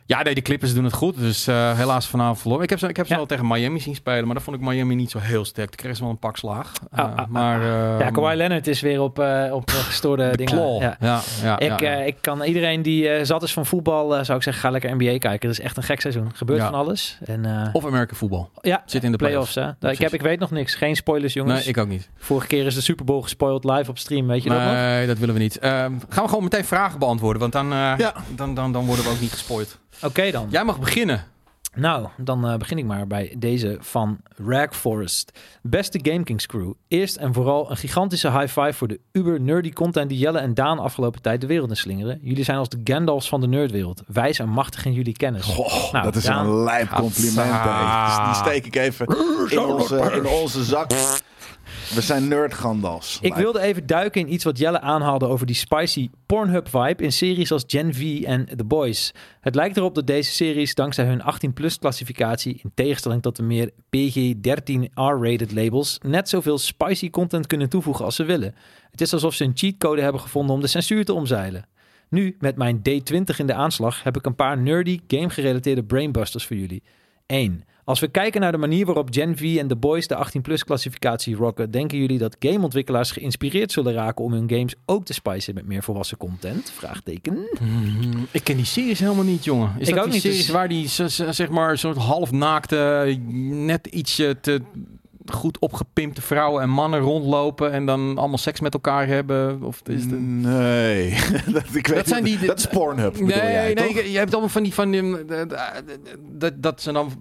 Ja, nee, de Clippers doen het goed. Dus eh, helaas vanavond verloren. Ik heb ze, ik heb ze Ja. wel tegen Miami zien spelen. Maar daar vond ik Miami niet zo heel sterk. Toen kregen ze wel een pak slaag. Eh, Ah, ah, ah, maar, ja, ehm, Kawhi Leonard is weer op, eh, op eh, gestoorde de dingen. claw. Ja. Ja, ja, Ik, ja. eh, ik kan iedereen die eh, zat is van voetbal, eh, zou ik zeggen, ga lekker NBA kijken. Het is echt een gek seizoen. Gebeurt Ja. van alles. En, eh, of American voetbal. ja, Zit in de playoffs. playoffs. hè. Ik, heb, ik weet nog niks. Geen spoilers, jongens. Nee, ik ook niet. Vorige keer is de Super Bowl gespoild live op stream. Weet je dat nog? Nee, dat willen we niet. Ehm, gaan we gewoon meteen vragen beantwoorden. Want dan, eh, Ja. dan, dan, dan worden we ook niet gespoord. Oké dan. Jij mag beginnen. Nou, dan eh, begin ik maar bij deze van Rag Forest. Beste GameKings crew. Eerst en vooral een gigantische high five voor de uber nerdy content die Jelle en Daan afgelopen tijd de wereld in slingeren. Jullie zijn als de Gandalfs van de nerdwereld. Wijs en machtig in jullie kennis. Goh, Nou, dat is Daan. een lijp compliment. Dus die steek ik even in onze, in onze zak. We zijn nerd-gandals. Ik wilde even duiken in iets wat Jelle aanhaalde over die spicy Pornhub-vibe in series als Gen V en The Boys. Het lijkt erop dat deze series dankzij hun 18-plus klassificatie, in tegenstelling tot de meer PG-13 R-rated labels, net zoveel spicy content kunnen toevoegen als ze willen. Het is alsof ze een cheatcode hebben gevonden om de censuur te omzeilen. Nu, met mijn D20 in de aanslag, heb ik een paar nerdy game-gerelateerde brainbusters voor jullie. 1. Als we kijken naar de manier waarop Gen V en The Boys de 18-plus klassificatie rocken, denken jullie dat gameontwikkelaars geïnspireerd zullen raken om hun games ook te spicen met meer volwassen content? Vraagteken. Ik ken die series helemaal niet, jongen. Is Ik dat ook die niet, series dus- waar die zeg maar een soort halfnaakte, net ietsje te goed opgepimpte vrouwen en mannen rondlopen en dan allemaal seks met elkaar hebben? Of is het... Nee, dat, ik weet zijn niet. die- dat is Pornhub, bedoel Nee, jij, nee, je, je hebt allemaal van die van die, dat, dat ze dan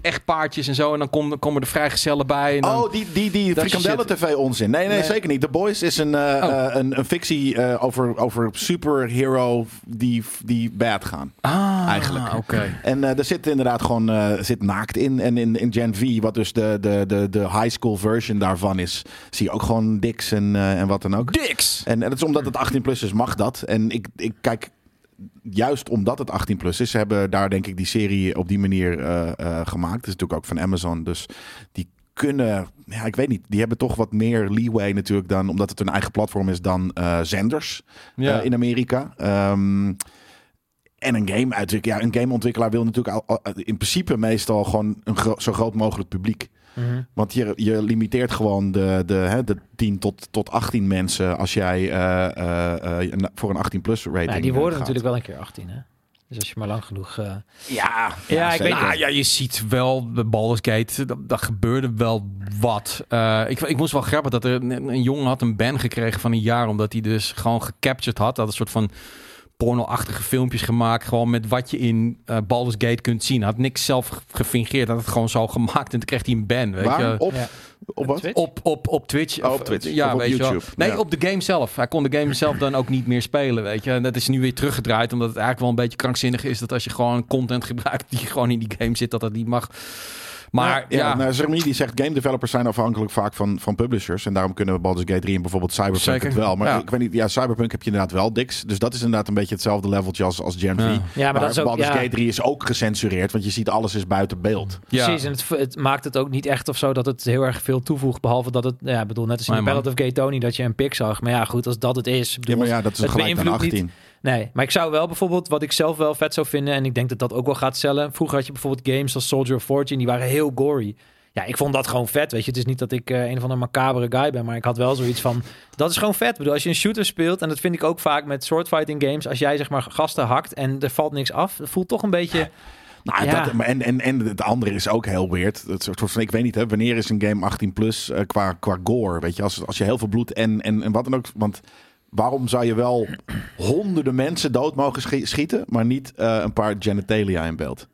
echt paardjes en zo en dan komen, komen er vrijgezellen bij. En Oh, die, die, die Dat frikandellen shit. tv onzin. Nee, nee, Nee. zeker niet. The Boys is een, eh, Oh. eh, een, een fictie eh, over, over superhero die, die bad gaan. ah, eigenlijk. Oké. En er zit inderdaad gewoon zit naakt in. En in, in Gen V, wat dus de, de, de, de high school version daarvan is, zie je ook gewoon diks en, en wat dan ook. Dicks! En, en dat is omdat het 18 plus is, mag dat. En ik, ik kijk, juist omdat het 18 plus is, ze hebben daar denk ik die serie op die manier eh, eh, gemaakt. Het is natuurlijk ook van Amazon, dus die kunnen, ja, ik weet niet, die hebben toch wat meer leeway natuurlijk dan, omdat het hun eigen platform is dan eh, zenders Ja. in Amerika. Ehm, en een game uit, ja, een gameontwikkelaar wil natuurlijk al, al- in principe meestal gewoon een gro- zo groot mogelijk publiek. Mhm. Want je, je limiteert gewoon de, de, hè, de 10 tot, tot 18 mensen als jij eh, eh, eh, een- voor een 18-plus rating Ja, die worden gaat. natuurlijk wel een keer 18, hè? Dus als je maar lang genoeg... eh, Ja, Ja, ik weet. Ah, ja, je ziet wel de Baldur's Gate, dat, dat gebeurde wel wat. Eh, ik, ik moest wel grappig dat er een, een jongen had een ban gekregen van een jaar, omdat hij dus gewoon gecaptured had. Dat een soort van porno-achtige filmpjes gemaakt, gewoon met wat je in eh Baldur's Gate kunt zien. Hij had niks zelf gefingeerd, had het gewoon zo gemaakt en toen kreeg hij een ban, weet Waar? je. Op, Ja. op wat? Twitch? Op, op, op Twitch. Oh, Of, op Twitch. Ja, Of je wel. YouTube. Nee, Ja. op de game zelf. Hij kon de game zelf dan ook niet meer spelen, weet je. En dat is nu weer teruggedraaid, omdat het eigenlijk wel een beetje krankzinnig is dat als je gewoon content gebruikt die gewoon in die game zit, dat dat niet mag. Maar Ja, ja, nou, Jeremy die zegt game developers zijn afhankelijk vaak van, van publishers. En daarom kunnen Baldur's Gate 3 en bijvoorbeeld Cyberpunk Zeker. het wel. Maar Ja. ik weet niet, ja, Cyberpunk heb je inderdaad wel, Dix. Dus dat is inderdaad een beetje hetzelfde leveltje als, als Gen V. Ja. Ja, maar, maar dat is ook... Baldur's ja, Gate 3 is ook gecensureerd, want je ziet alles is buiten beeld. ja. Precies, en het, het maakt het ook niet echt of zo dat het heel erg veel toevoegt. Behalve dat het, ja, ik bedoel, net als in. Ballad of Gay Tony dat je een pik zag. Maar ja, goed, als dat het is. Ja, bedoel, maar ja, dat is het gelijk beïnvloedt 18. niet- Nee, maar ik zou wel bijvoorbeeld, wat ik zelf wel vet zou vinden, en ik denk dat dat ook wel gaat cellen. Vroeger had je bijvoorbeeld games als Soldier of Fortune, die waren heel gory. Ja, ik vond dat gewoon vet, weet je. Het is niet dat ik eh, een of andere macabere guy ben, maar ik had wel zoiets van, dat is gewoon vet. Ik bedoel, als je een shooter speelt, en dat vind ik ook vaak met swordfighting games, als jij zeg maar gasten hakt en er valt niks af, dat voelt toch een beetje... Nou, Ja. dat, en, en, en het andere is ook heel weird. Het soort van, ik weet niet, hè, wanneer is een game 18 plus eh, qua, qua gore? Weet je, als, als je heel veel bloed en, en, en wat dan ook. Want waarom zou je wel honderden mensen dood mogen schi- schieten, maar niet eh, een paar genitalia in beeld?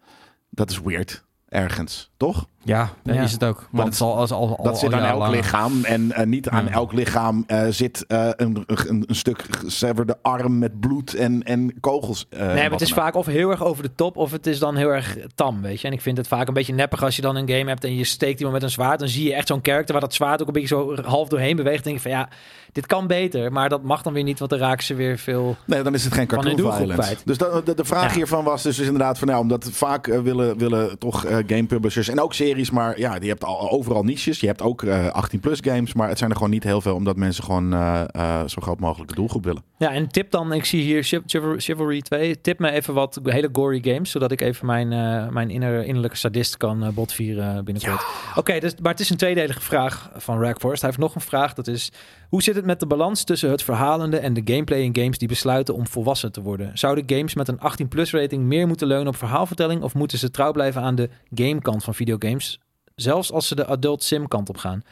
Dat is weird. Ergens, toch? Ja, dat Ja. is het ook. Maar Want het is al, al, al, Dat zit al aan elk jarenlang. lichaam. En eh, niet aan Ja. elk lichaam eh, zit eh, een, een, een stuk geseverde arm met bloed en, en kogels. eh, Nee, en maar het is vaak of heel erg over de top, of het is dan heel erg tam, weet je. En ik vind het vaak een beetje neppig als je dan een game hebt en je steekt iemand met een zwaard. Dan zie je echt zo'n karakter waar dat zwaard ook een beetje zo half doorheen beweegt. Dan denk je van ja, dit kan beter. Maar dat mag dan weer niet, want dan raken ze weer veel... Nee, dan is het geen cartoon violence. kwijt. Dus de, de, de vraag Ja. hiervan was dus inderdaad van... Nou, omdat vaak eh, willen, willen toch eh, game publishers en ook series... maar ja, je hebt al, overal niches. Je hebt ook 18-plus games... maar het zijn er gewoon niet heel veel... omdat mensen gewoon eh, eh, zo groot mogelijke doelgroep willen. Ja, en tip dan, ik zie hier Chiv- Chiv- Chivalry 2. Tip me even wat hele gory games, zodat ik even mijn, eh, mijn inner, innerlijke sadist kan eh, botvieren binnenkort. Oké, dus, maar het is een tweedelige vraag van Rackforest. Hij heeft nog een vraag, dat is... Hoe zit het met de balans tussen het verhalende en de gameplay in games die besluiten om volwassen te worden? Zouden games met een 18-plus rating meer moeten leunen op verhaalvertelling... of moeten ze trouw blijven aan de gamekant van videogames... zelfs als ze de adult sim kant op gaan?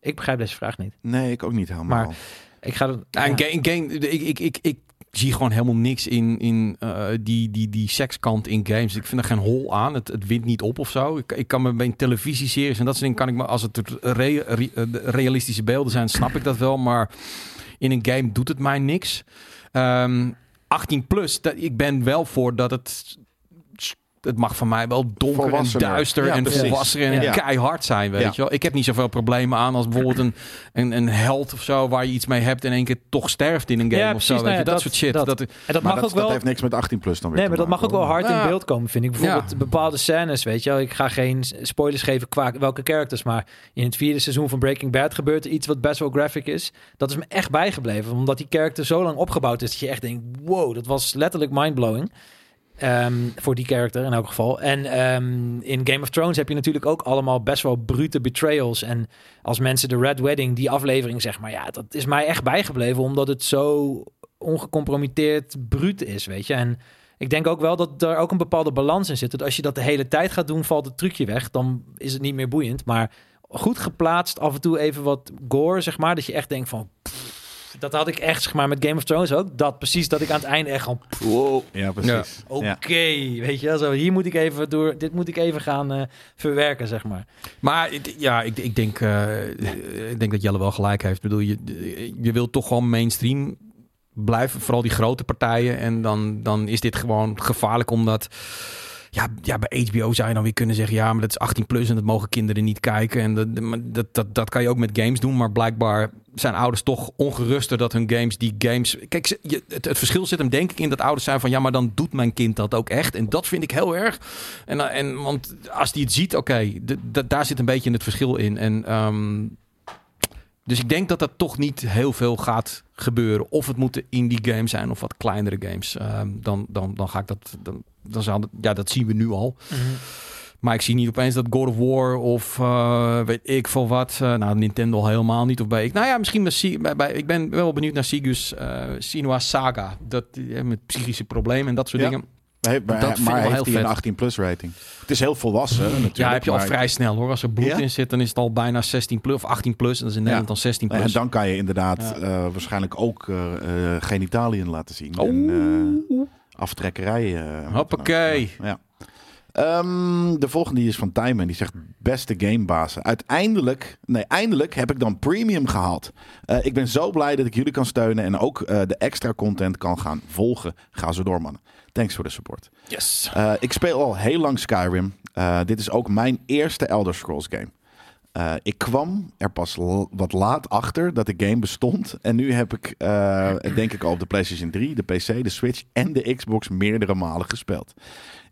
Ik begrijp deze vraag niet. Nee, ik ook niet helemaal. Maar- Ik ga er... Ja, een game, game, ik, ik, ik, ik zie gewoon helemaal niks in, in eh, die, die, die sekskant in games. Ik vind er geen hol aan. Het, het wint niet op of zo. Ik, ik kan me bij een televisieseries en dat soort dingen kan ik me als het eh, realistische beelden zijn, snap ik dat wel. Maar in een game doet het mij niks. Ehm 18 plus, dat, ik ben wel voor dat het. Het mag van mij wel donker en duister Ja, en volwassen en Ja. keihard zijn, weet Ja. je wel. Ik heb niet zoveel problemen aan als bijvoorbeeld een, een, een held of zo... waar je iets mee hebt en in één keer toch sterft in een game Ja, of zo. precies, Weet nou je, ja, dat, dat- soort shit. dat. Dat, En dat mag dat, ook wel... dat heeft niks met 18-plus dan weer Nee, maar dat mag ook wel hard in beeld komen, vind ik. Bijvoorbeeld bepaalde scènes, weet je wel. Ik ga geen spoilers geven qua welke characters, maar in het vierde seizoen van Breaking Bad gebeurt er iets wat best wel graphic is. Dat is me echt bijgebleven, omdat die character zo lang opgebouwd is dat je echt denkt, wow, dat was letterlijk mindblowing. Ehm, voor die character in elk geval. En ehm, in Game of Thrones heb je natuurlijk ook allemaal best wel brute betrayals. En als mensen de Red Wedding, die aflevering zeg maar, ja, dat is mij echt bijgebleven, omdat het zo ongecompromitteerd bruut is, weet je. En ik denk ook wel dat er ook een bepaalde balans in zit. Dat als je dat de hele tijd gaat doen, valt het trucje weg. Dan is het niet meer boeiend. Maar goed geplaatst, af en toe even wat gore, zeg maar. Dat je echt denkt van... dat had ik echt, zeg maar, met Game of Thrones ook. Dat precies, dat ik aan het einde echt gewoon... Wow. Ja, precies. Oké, Ja. weet je wel, zo. Hier moet ik even door... Dit moet ik even gaan eh, verwerken, zeg maar. Maar ja, ik, ik, denk, eh, ik denk dat Jelle wel gelijk heeft. Ik bedoel, je, je wilt toch gewoon mainstream blijven. Vooral die grote partijen. En dan, dan is dit gewoon gevaarlijk omdat... Ja, ja, bij HBO zou je dan weer kunnen zeggen... ja, maar dat is 18 plus en dat mogen kinderen niet kijken. En dat, dat, dat, dat kan je ook met games doen. Maar blijkbaar zijn ouders toch ongeruster dat hun games... die games... Kijk, het, het verschil zit hem denk ik in dat ouders zijn van... ja, maar dan doet mijn kind dat ook echt. En dat vind ik heel erg. En, en want als die het ziet, oké, daar zit een beetje het verschil in. En ehm, dus ik denk dat dat toch niet heel veel gaat gebeuren. Of het moeten indie games zijn of wat kleinere games. Ehm, dan, dan, dan ga ik dat. Dan, dan zou ja, dat zien we nu al. Maar ik zie niet opeens dat God of War of eh, weet ik veel wat. eh, nou, Nintendo al helemaal niet. Of bij ik. Nou ja, misschien bij, Si- bij, bij- Ik ben wel benieuwd naar Sigus uh, Sinua Saga. Dat eh, met psychische problemen en dat soort Ja. dingen. Nee, maar, Dat maar heeft heel hij een vet. 18-plus rating? Het is heel volwassen natuurlijk. Ja, heb je al maar- vrij snel hoor. Als er bloed Ja? in zit, dan is het al bijna 16 plus of 18 plus. En dat is in Nederland dan 16 plus. En dan kan je inderdaad Ja. eh, waarschijnlijk ook eh eh, genitaliën laten zien. Oh. En aftrekkerijen. Hoppakee. Ja. Ehm, de volgende is van Tijmen. Die zegt beste gamebazen. Uiteindelijk, nee, eindelijk heb ik dan premium gehaald. Eh, ik ben zo blij dat ik jullie kan steunen en ook de extra content kan gaan volgen. Ga zo door, mannen. Thanks voor de support. Yes. Eh, ik speel al heel lang Skyrim. Eh, dit is ook mijn eerste Elder Scrolls game. Eh, ik kwam er pas wat laat achter dat de game bestond. En nu heb ik, denk ik al op de PlayStation 3, de PC, de Switch en de Xbox meerdere malen gespeeld.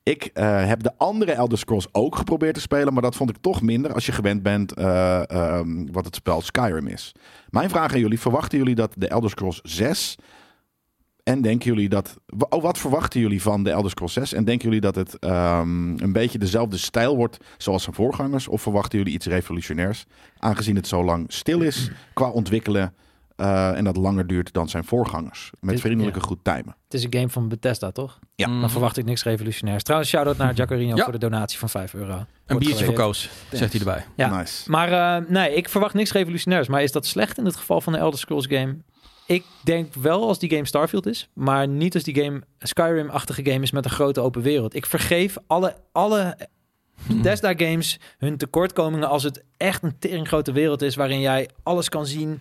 Ik heb de andere Elder Scrolls ook geprobeerd te spelen, maar dat vond ik toch minder als je gewend bent eh, ehm, wat het spel Skyrim is. Mijn vraag aan jullie, verwachten jullie dat de Elder Scrolls 6 en denken jullie dat. Oh, wat verwachten jullie van de Elder Scrolls 6? En denken jullie dat het ehm, een beetje dezelfde stijl wordt zoals zijn voorgangers? Of verwachten jullie iets revolutionairs? Aangezien het zo lang stil is qua ontwikkelen. eh, en dat langer duurt dan zijn voorgangers. Met vriendelijke ja. goed timen. Het is een game van Bethesda, toch? Ja. Dan verwacht ik niks revolutionairs. Trouwens, shout-out naar Jacarino Ja. voor de donatie van 5 euro. Een Wordt biertje voor. Koos, zegt hij erbij. Ja. Nice. Maar eh, nee, ik verwacht niks revolutionairs. Maar is dat slecht in het geval van de Elder Scrolls game? Ik denk wel als die game Starfield is, maar niet als die game Skyrim-achtige game is met een grote open wereld. Ik vergeef alle, alle Bethesda games hun tekortkomingen als het echt een tering grote wereld is waarin jij alles kan zien.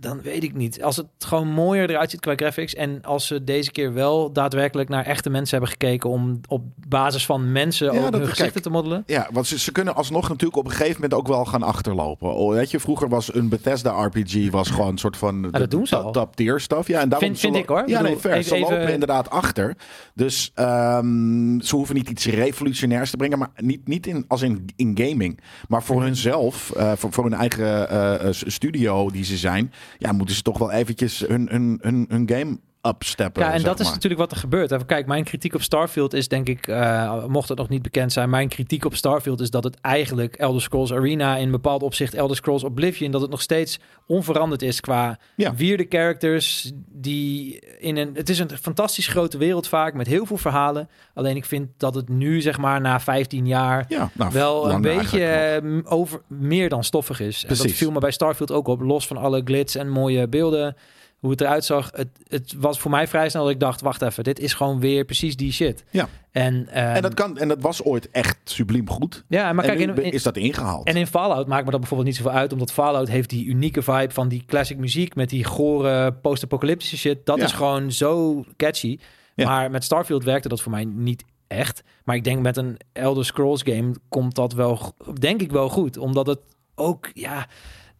Dan weet ik niet. Als het gewoon mooier eruit ziet qua graphics. En als ze deze keer wel daadwerkelijk naar echte mensen hebben gekeken. om op basis van mensen Ja, ook hun kijk, gezichten te modellen. Ja, want ze, ze kunnen alsnog natuurlijk op een gegeven moment ook wel gaan achterlopen. Oh, weet je, vroeger was een Bethesda RPG was gewoon een soort van Ah, dat doen ze al. top tier stuff. Ja, en daarom Vind- vind ik, hoor. Ja, nee, even- ze lopen even- inderdaad achter. Dus ehm, ze hoeven niet iets revolutionairs te brengen, maar niet, niet in, als in, in gaming. Maar voor hunzelf, eh, voor, voor hun eigen eh, eh, studio die ze zijn, ja, moeten ze toch wel eventjes hun, hun, hun, hun game upsteppen. Ja, en dat is natuurlijk wat er gebeurt. Even Kijk, mijn kritiek op Starfield is denk ik, eh, mocht het nog niet bekend zijn, mijn kritiek op Starfield is dat het eigenlijk Elder Scrolls Arena in bepaald opzicht Elder Scrolls Oblivion, dat het nog steeds onveranderd is qua Ja. vierde characters die in een, het is een fantastisch grote wereld vaak met heel veel verhalen. Alleen ik vind dat het nu zeg maar na 15 jaar ja, nou, wel een beetje eh, over meer dan stoffig is. En dat Precies. viel me bij Starfield ook op, los van alle glitz en mooie beelden, hoe het eruit zag. Het, het was voor mij vrij snel dat ik dacht, wacht even, dit is gewoon weer precies die shit. Ja. En, ehm, En dat, kan, en dat was ooit echt subliem goed. ja, maar kijk, nu in, in- is dat ingehaald. en in Fallout maakt me dat bijvoorbeeld niet zoveel uit, omdat Fallout heeft die unieke vibe van die classic muziek met die gore post-apocalyptische shit. Dat Ja. is gewoon zo catchy. Ja. Maar met Starfield werkte dat voor mij niet echt. Maar ik denk met een Elder Scrolls game komt dat wel, denk ik wel goed, omdat het ook, ja,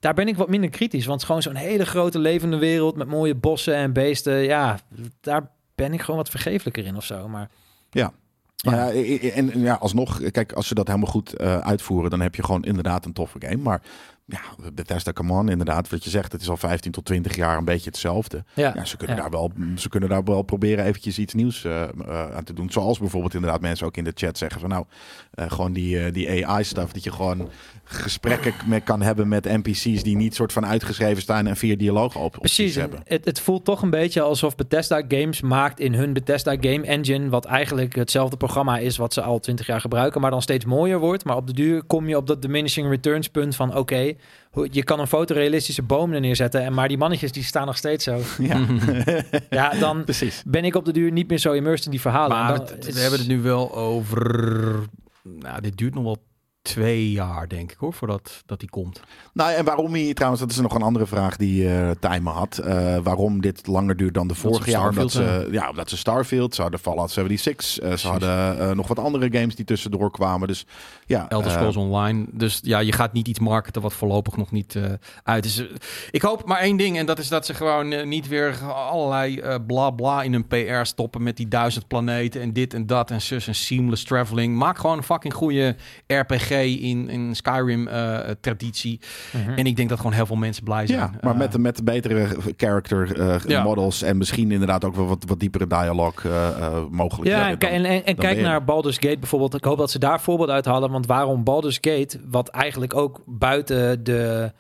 daar ben ik wat minder kritisch, want het is gewoon zo'n hele grote levende wereld met mooie bossen en beesten. Ja, daar ben ik gewoon wat vergeeflijker in of zo. Maar Ja. Maar ja, en, en ja, alsnog, kijk, als ze dat helemaal goed eh, uitvoeren, dan heb je gewoon inderdaad een toffe game. Maar ja, Bethesda, come on, inderdaad, wat je zegt, het is al 15 tot 20 jaar een beetje hetzelfde. ja, Ja, ze kunnen, Ja. Daar, wel, ze kunnen daar wel proberen eventjes iets nieuws eh, eh, aan te doen. Zoals bijvoorbeeld inderdaad mensen ook in de chat zeggen van nou, eh, gewoon die, die AI-stuff, dat je gewoon gesprekken mee kan hebben met NPC's die niet soort van uitgeschreven staan en vier dialogen op Precies, en hebben. het, het voelt toch een beetje alsof Bethesda games maakt in hun Bethesda Game Engine, wat eigenlijk hetzelfde programma is wat ze al twintig jaar gebruiken, maar dan steeds mooier wordt. Maar op de duur kom je op dat diminishing returns punt van oké, je kan een fotorealistische boom er neerzetten, en maar die mannetjes die staan nog steeds zo. Ja, Ja, dan precies. ben ik op de duur niet meer zo immersed in die verhalen. En Maar dan- het- het is- we hebben het nu wel over... Nou, dit duurt nog wel twee jaar, denk ik, hoor, voordat dat die komt. Nou, en waarom hij trouwens, dat is nog een andere vraag die eh Tijmen had. Eh, waarom dit langer duurt dan de vorige jaar? Omdat ze, ja, omdat ze Starfield, ze hadden Fallout 76, eh, ze hadden nog wat andere games die tussendoor kwamen. Dus ja, Elder Scrolls Online. Dus ja, je gaat niet iets marketen wat voorlopig nog niet uit is. Ik hoop maar één ding. En dat is dat ze gewoon niet weer allerlei bla bla in hun PR stoppen met die duizend planeten en dit en dat en zus en seamless traveling. Maak gewoon een fucking goede RPG in, in Skyrim eh, traditie. Mhm. En ik denk dat gewoon heel veel mensen blij zijn. Ja, maar Eh, met, met de betere character eh, Ja. models en misschien inderdaad ook wel wat, wat diepere dialoog eh eh, mogelijk. Ja, en, dan- en, en, en dan kijk naar Baldur's Gate bijvoorbeeld. Ik hoop dat ze daar voorbeeld uit halen. Want waarom Baldur's Gate, wat eigenlijk ook buiten de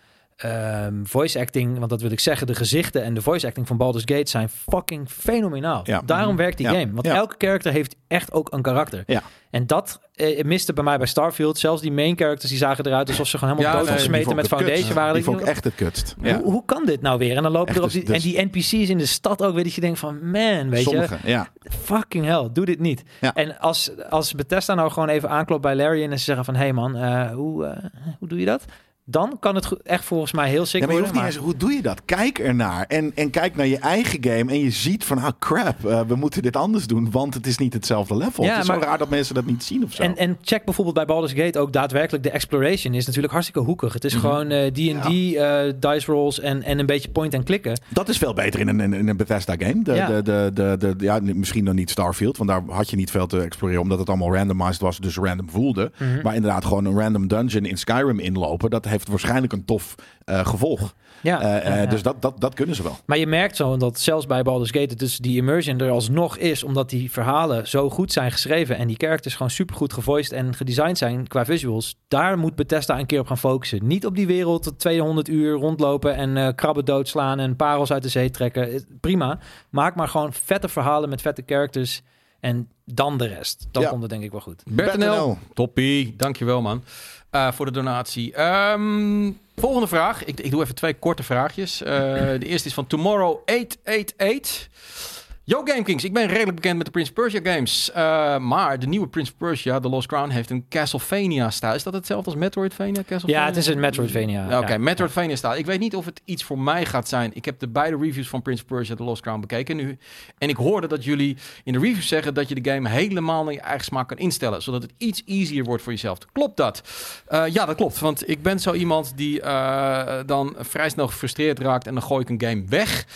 ehm, voice acting, want dat wil ik zeggen, de gezichten en de voice acting van Baldur's Gate zijn fucking fenomenaal. Ja. Daarom werkt die Ja. game. Want Ja. elke character heeft echt ook een karakter. En dat eh, miste bij mij bij Starfield. Zelfs die main characters die zagen eruit alsof ze gewoon helemaal dood nee, gesmeten met foundation kutst. waren. Die vond ik echt het kutst. Hoe, hoe kan dit nou weer? En dan lopen er op dus- die, en die NPC's in de stad ook weer dat je denkt van man, weet je. Sommige. Fucking hell, doe dit niet. En als, als Bethesda nou gewoon even aanklopt bij Larry en ze zeggen van... hey man, eh, hoe, eh, hoe doe je dat? Dan kan het echt volgens mij heel sick Ja, maar je worden. hoeft niet maar- eens, hoe doe je dat? Kijk ernaar. En, en kijk naar je eigen game. En je ziet van, ah crap, eh, we moeten dit anders doen. Want het is niet hetzelfde level. Ja, het is maar- zo raar dat mensen dat niet zien of zo. En, en check bijvoorbeeld bij Baldur's Gate ook daadwerkelijk de exploration is natuurlijk hartstikke hoekig. Het is Mhm. gewoon eh, D&D, eh, dice rolls en, en een beetje point en klikken. dat is veel beter in een, in een Bethesda game. De, Ja. de, de, de, de, ja, misschien nog niet Starfield. Want daar had je niet veel te exploreren. Omdat het allemaal randomized was. Dus random voelde. Mhm. Maar inderdaad gewoon een random dungeon in Skyrim inlopen. Dat heeft waarschijnlijk een tof eh, gevolg. Ja, Eh, eh, ja, ja. Dus dat, dat, dat kunnen ze wel. Maar je merkt zo dat zelfs bij Baldur's Gate dus die immersion er alsnog is, omdat die verhalen zo goed zijn geschreven en die characters gewoon supergoed gevoiced en gedesigned zijn qua visuals. Daar moet Bethesda een keer op gaan focussen. Niet op die wereld tot 200 uur rondlopen en eh, krabben doodslaan en parels uit de zee trekken. Prima. Maak maar gewoon vette verhalen met vette characters en dan de rest. Dan Ja. komt het denk ik wel goed. Bertenel, toppie. Dankjewel man eh, voor de donatie. Ehm, volgende vraag. Ik, ik doe even twee korte vraagjes. Eh, de eerste is van Tomorrow888. Yo GameKings, ik ben redelijk bekend met de Prince Persia games. Eh, maar de nieuwe Prince Persia, The Lost Crown, heeft een Castlevania-stijl. Is dat hetzelfde als Metroidvania? Castlevania? Ja, het is een Metroidvania. Oké, Ja. Metroidvania-stijl. Ik weet niet of het iets voor mij gaat zijn. Ik heb de beide reviews van Prince Persia, The Lost Crown bekeken nu. En ik hoorde dat jullie in de reviews zeggen dat je de game helemaal naar je eigen smaak kan instellen. Zodat het iets easier wordt voor jezelf. Klopt dat? Eh, ja, dat klopt. Want ik ben zo iemand die eh, dan vrij snel gefrustreerd raakt en dan gooi ik een game weg.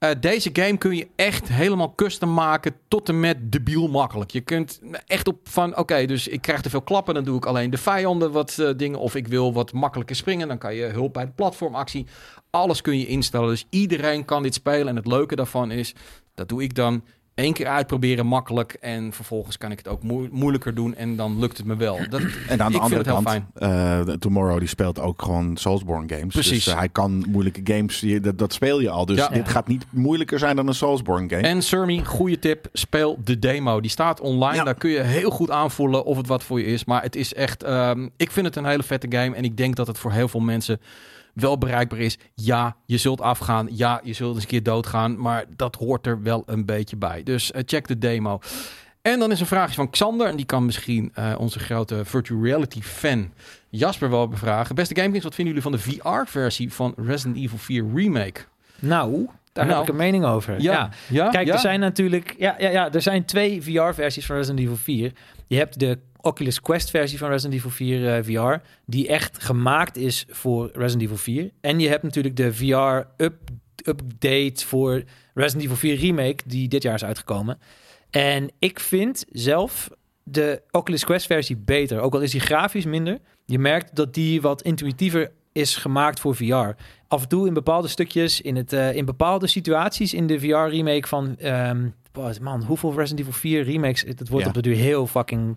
Eh, deze game kun je echt helemaal custom maken tot en met debiel makkelijk. Je kunt echt op van, oké, dus ik krijg te veel klappen, dan doe ik alleen de vijanden wat eh, dingen. Of ik wil wat makkelijker springen, dan kan je hulp bij de platformactie. Alles kun je instellen, dus iedereen kan dit spelen. En het leuke daarvan is, dat doe ik dan één keer uitproberen makkelijk. En vervolgens kan ik het ook moe- moeilijker doen en dan lukt het me wel. Dat, En aan de andere kant, eh, Tomorrow die speelt ook gewoon Soulsborne games. Precies. Dus hij kan moeilijke games, dat, dat speel je al. Dus Ja. dit gaat niet moeilijker zijn dan een Soulsborne game. En Surmy, goede tip, speel de demo. Die staat online, Ja. daar kun je heel goed aanvoelen of het wat voor je is. Maar het is echt, ehm, ik vind het een hele vette game. En ik denk dat het voor heel veel mensen wel bereikbaar is. Ja, je zult afgaan. Ja, je zult eens een keer doodgaan. Maar dat hoort er wel een beetje bij. Dus eh, check de demo. En dan is een vraagje van Xander. En die kan misschien eh, onze grote virtual reality fan Jasper wel bevragen. Beste GameKings, wat vinden jullie van de VR-versie van Resident Evil 4 Remake? Nou, daar Nou. heb ik een mening over. ja. ja Kijk, ja? er zijn natuurlijk. Ja, ja, ja, er zijn twee VR-versies van Resident Evil 4. Je hebt de Oculus Quest-versie van Resident Evil 4 eh, VR, die echt gemaakt is voor Resident Evil 4. En je hebt natuurlijk de VR-update voor Resident Evil 4 Remake, die dit jaar is uitgekomen. En ik vind zelf de Oculus Quest-versie beter, ook al is die grafisch minder. Je merkt dat die wat intuïtiever is gemaakt voor VR af en toe in bepaalde stukjes, in, het, eh, in bepaalde situaties in de VR-remake van... ehm, man, hoeveel Resident Evil 4 remakes? Het wordt Ja. op de duur heel fucking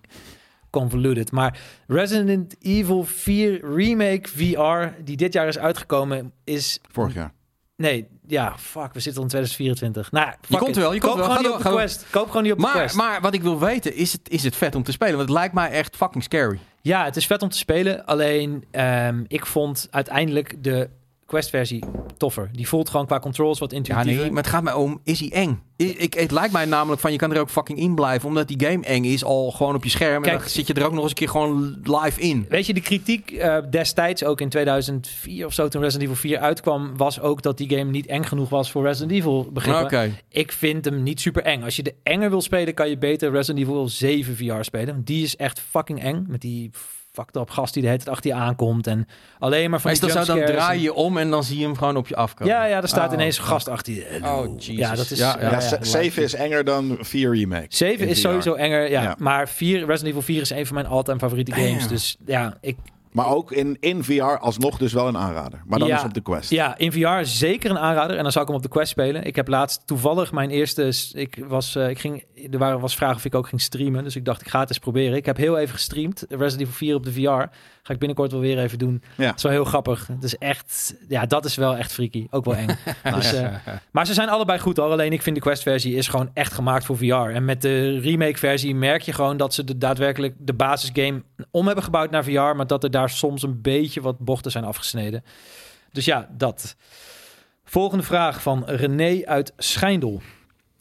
convoluted. Maar Resident Evil 4 Remake VR, die dit jaar is uitgekomen, is... Vorig jaar. Nee, ja, fuck, we zitten in 2024. Nou, fuck komt it. wel, je komt Koop wel. gewoon niet op de Quest. Koop gewoon niet op de Maar, Quest. maar wat ik wil weten, is het, is het vet om te spelen? Want het lijkt mij echt fucking scary. Ja, het is vet om te spelen. Alleen, ehm, ik vond uiteindelijk de Quest-versie toffer. Die voelt gewoon qua controls wat Ja, intuïtiever. nee, maar het gaat mij om, is hij eng? Ik, het lijkt mij namelijk van, je kan er ook fucking in blijven, omdat die game eng is, al gewoon op je scherm. en dan zit je er ook nog eens een keer gewoon live in. Weet je, de kritiek eh, destijds, ook in 2004 of zo, toen Resident Evil 4 uitkwam, was ook dat die game niet eng genoeg was voor Resident Evil begrippen. Oké. Ik vind hem niet super eng. Als je de enger wil spelen, kan je beter Resident Evil 7 VR spelen. Want die is echt fucking eng. Met die fucked up gast die de hele tijd achter je aankomt. En alleen maar van die zou dan jumpscares draai je om en dan zie je hem gewoon op je afkomen. Ja, ja, er staat Oh, ineens een gast achter je. Oh, Jesus. Ja, dat is... Ja, ja. Ja, ja, ze- ja. 7 is enger dan 4 Remake. 7 in is VR. sowieso enger, ja. Ja. Maar 4, Resident Evil 4 is een van mijn all-time favoriete games. Dus ja, ik, Maar ook in, in VR alsnog dus wel een aanrader. Maar dan Ja. is op de Quest. Ja, in VR zeker een aanrader. En dan zou ik hem op de Quest spelen. Ik heb laatst toevallig mijn eerste... Ik was, eh, ik ging, er waren, was vragen of ik ook ging streamen. Dus ik dacht, ik ga het eens proberen. Ik heb heel even gestreamd. Resident Evil 4 op de VR. Ga ik binnenkort wel weer even doen. Ja. Het is wel heel grappig. Het is echt... Ja, dat is wel echt freaky. Ook wel eng. dus, eh, maar ze zijn allebei goed hoor. Alleen ik vind de Quest-versie is gewoon echt gemaakt voor VR. En met de remake-versie merk je gewoon dat ze de daadwerkelijk de basisgame om hebben gebouwd naar VR. Maar dat er daar soms een beetje wat bochten zijn afgesneden. Dus ja, dat. Volgende vraag van René uit Schijndel.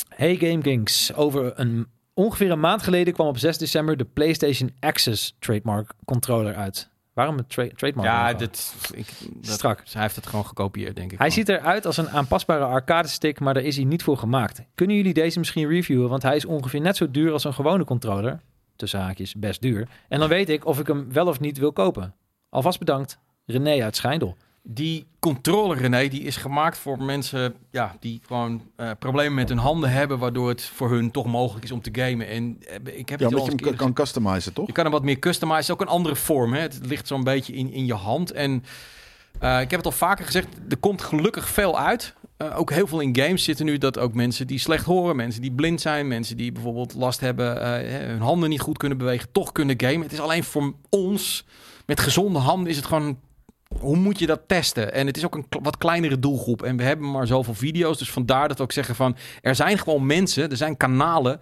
Hey GameKings, over een ongeveer een maand geleden kwam op 6 december de PlayStation Access trademark controller uit. Waarom een tra trademark? Ja, dit, ik, dat, Strak. Hij heeft het gewoon gekopieerd, denk ik. Hij gewoon. ziet eruit als een aanpasbare arcade stick, maar daar is hij niet voor gemaakt. Kunnen jullie deze misschien reviewen? Want hij is ongeveer net zo duur als een gewone controller. Tussen haakjes, best duur. En dan weet ik of ik hem wel of niet wil kopen. Alvast bedankt. René uit Schijndel. Die controller, René, die is gemaakt voor mensen ja, die gewoon eh, problemen met hun handen hebben, waardoor het voor hun toch mogelijk is om te gamen. En eh, ik heb Ja, het al omdat je hem eerder kan customizen, toch? Je kan hem wat meer customizen. Ook een andere vorm. Hè? Het ligt zo'n beetje in, in je hand. En eh, ik heb het al vaker gezegd. Er komt gelukkig veel uit. Eh, ook heel veel in games zitten nu dat ook mensen die slecht horen, mensen die blind zijn, mensen die bijvoorbeeld last hebben, eh, hun handen niet goed kunnen bewegen, toch kunnen gamen. Het is alleen voor ons met gezonde handen is het gewoon. Hoe moet je dat testen? En het is ook een wat kleinere doelgroep. En we hebben maar zoveel video's. Dus vandaar dat we ook zeggen van... Er zijn gewoon mensen, er zijn kanalen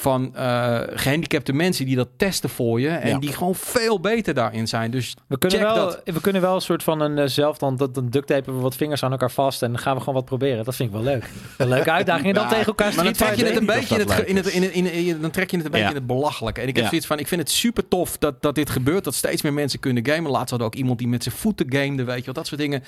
van eh, gehandicapte mensen die dat testen voor je. En Ja. die gewoon veel beter daarin zijn. Dus We kunnen, Check wel, dat. we kunnen wel een soort van een uh, zelf, dan, dan dan ducttapen we wat vingers aan elkaar vast en dan gaan we gewoon wat proberen. Dat vind ik wel leuk. Een leuke uitdaging. En dan Ja, tegen elkaar Maar dan trek je het een beetje of in dat het, ge- leuk in het, in het, in het- dan trek je het een beetje Ja. in het belachelijke. En ik heb Ja. zoiets van, ik vind het super tof dat, dat dit gebeurt. Dat steeds meer mensen kunnen gamen. Laatst hadden we ook iemand die met zijn voeten gamede, weet je wel, dat soort dingen.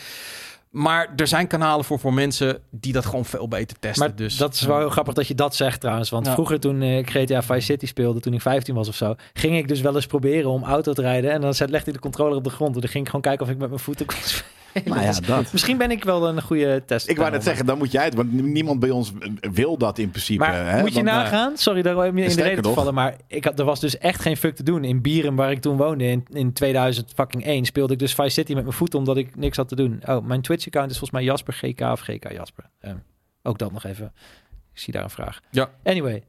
Maar er zijn kanalen voor, voor mensen die dat gewoon veel beter testen. Maar dus, dat is wel heel grappig dat je dat zegt trouwens. Want Ja. vroeger toen eh, ik GTA Vice City speelde, toen ik 15 was of zo, ging ik dus wel eens proberen om auto te rijden. En dan legde ik de controller op de grond. En dan ging ik gewoon kijken of ik met mijn voeten kon spelen. Nou ja, dat. Misschien ben ik wel een goede test. Ik wou net zeggen, dan moet jij het, want niemand bij ons wil dat in principe. Maar hè? moet je Want- nagaan? Sorry daarom in de reden te vallen. Maar ik had, er was dus echt geen fuck te doen. In Bierum, waar ik toen woonde, in, in 2001, speelde ik dus Vice City met mijn voeten omdat ik niks had te doen. Oh, mijn Twitch-account is volgens mij Jasper GK of GK Jasper. Eh, ook dat nog even. Ik zie daar een vraag. Ja. Anyway.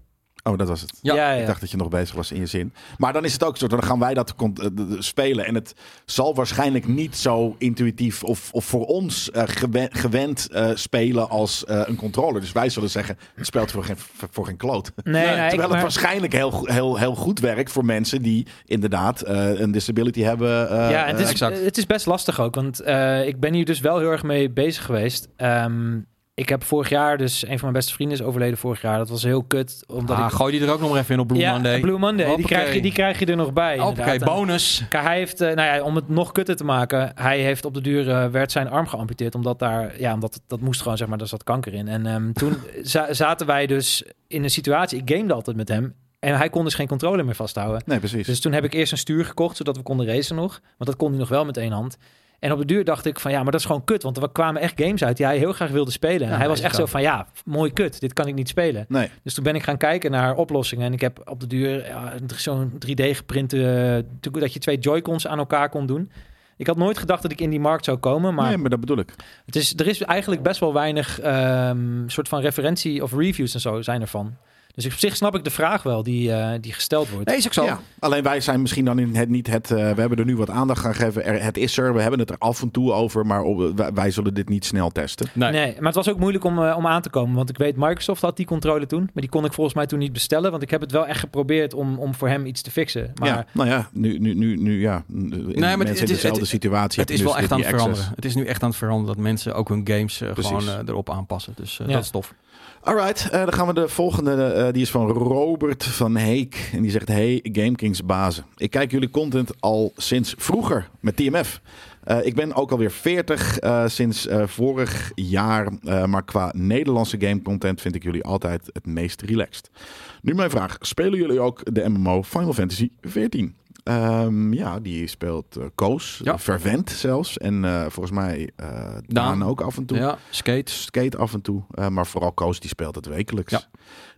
Oh, dat was het. Ja, ja, Ik dacht dat je nog bezig was in je zin. Maar dan is het ook zo, dan gaan wij dat eh, spelen. En het zal waarschijnlijk niet zo intuïtief of, of voor ons eh, gewen- gewend eh, spelen als eh, een controller. Dus wij zullen zeggen, het speelt voor geen, voor geen kloot. Nee, nee, ik- Terwijl het maar- waarschijnlijk heel, heel, heel goed werkt voor mensen die inderdaad eh, een disability hebben. eh, ja, het is, exact. het is best lastig ook. Want eh, ik ben hier dus wel heel erg mee bezig geweest. Ehm, ik heb vorig jaar, dus een van mijn beste vrienden is overleden vorig jaar. Dat was heel kut. Omdat Ah, ik, gooi die er ook nog maar even in op Blue ja, Monday. Blue Monday. Die krijg, je, die krijg je er nog bij. Oké. En- bonus. Kijk, hij heeft, eh, nou ja, om het nog kutter te maken, hij heeft op de duur eh, werd zijn arm geamputeerd, omdat daar, ja, omdat het- dat moest gewoon, zeg maar, daar zat kanker in. En ehm, toen za- zaten wij dus in een situatie, ik gamede altijd met hem, en hij kon dus geen controller meer vasthouden. Nee, precies. Dus toen heb ik eerst een stuur gekocht, zodat we konden racen nog, want dat kon hij nog wel met één hand. En op de duur dacht ik van ja, maar dat is gewoon kut, want er kwamen echt games uit die hij heel graag wilde spelen. Ja, hij was echt zo van ja, mooi kut, dit kan ik niet spelen. nee. Dus toen ben ik gaan kijken naar oplossingen. En ik heb op de duur ja, zo'n 3D geprinte... uh, dat je twee Joy-Cons aan elkaar kon doen. Ik had nooit gedacht dat ik in die markt zou komen. Maar nee, maar dat bedoel ik. het is, er is eigenlijk best wel weinig ehm, soort van referentie of reviews en zo zijn ervan. Dus op zich snap ik de vraag wel die, eh, die gesteld wordt. Nee, is ook zo. Ja, alleen wij zijn misschien dan in het niet het. eh, we hebben er nu wat aandacht aan gegeven. Er, het is er. We hebben het er af en toe over. Maar op- wij, wij zullen dit niet snel testen. Nee. Nee, maar het was ook moeilijk om, eh, om aan te komen. Want ik weet, Microsoft had die controle toen. Maar die kon ik volgens mij toen niet bestellen. Want ik heb het wel echt geprobeerd om, om voor hem iets te fixen. Maar ja, nou ja, nu, nu, nu, nu ja. Nee, maar mensen het- het in is- dezelfde het- situatie. Het is wel dus echt aan het veranderen. Het is nu echt aan het veranderen dat mensen ook hun games gewoon erop aanpassen. Dus Ja. dat is tof. Alright, eh, dan gaan we de volgende. eh, die is van Robert van Heek. En die zegt: Hey, GameKings bazen. Ik kijk jullie content al sinds vroeger met TMF. Eh, ik ben ook alweer 40 eh, sinds vorig jaar. maar qua Nederlandse gamecontent vind ik jullie altijd het meest relaxed. Nu mijn vraag: spelen jullie ook de MMO Final Fantasy 14? Ehm, ja, die speelt eh Koos. Ja. Vervent zelfs. En eh, volgens mij eh Daan. Daan. ook af en toe. Ja, skate. Skate af en toe. maar vooral Koos die speelt het wekelijks. Ja.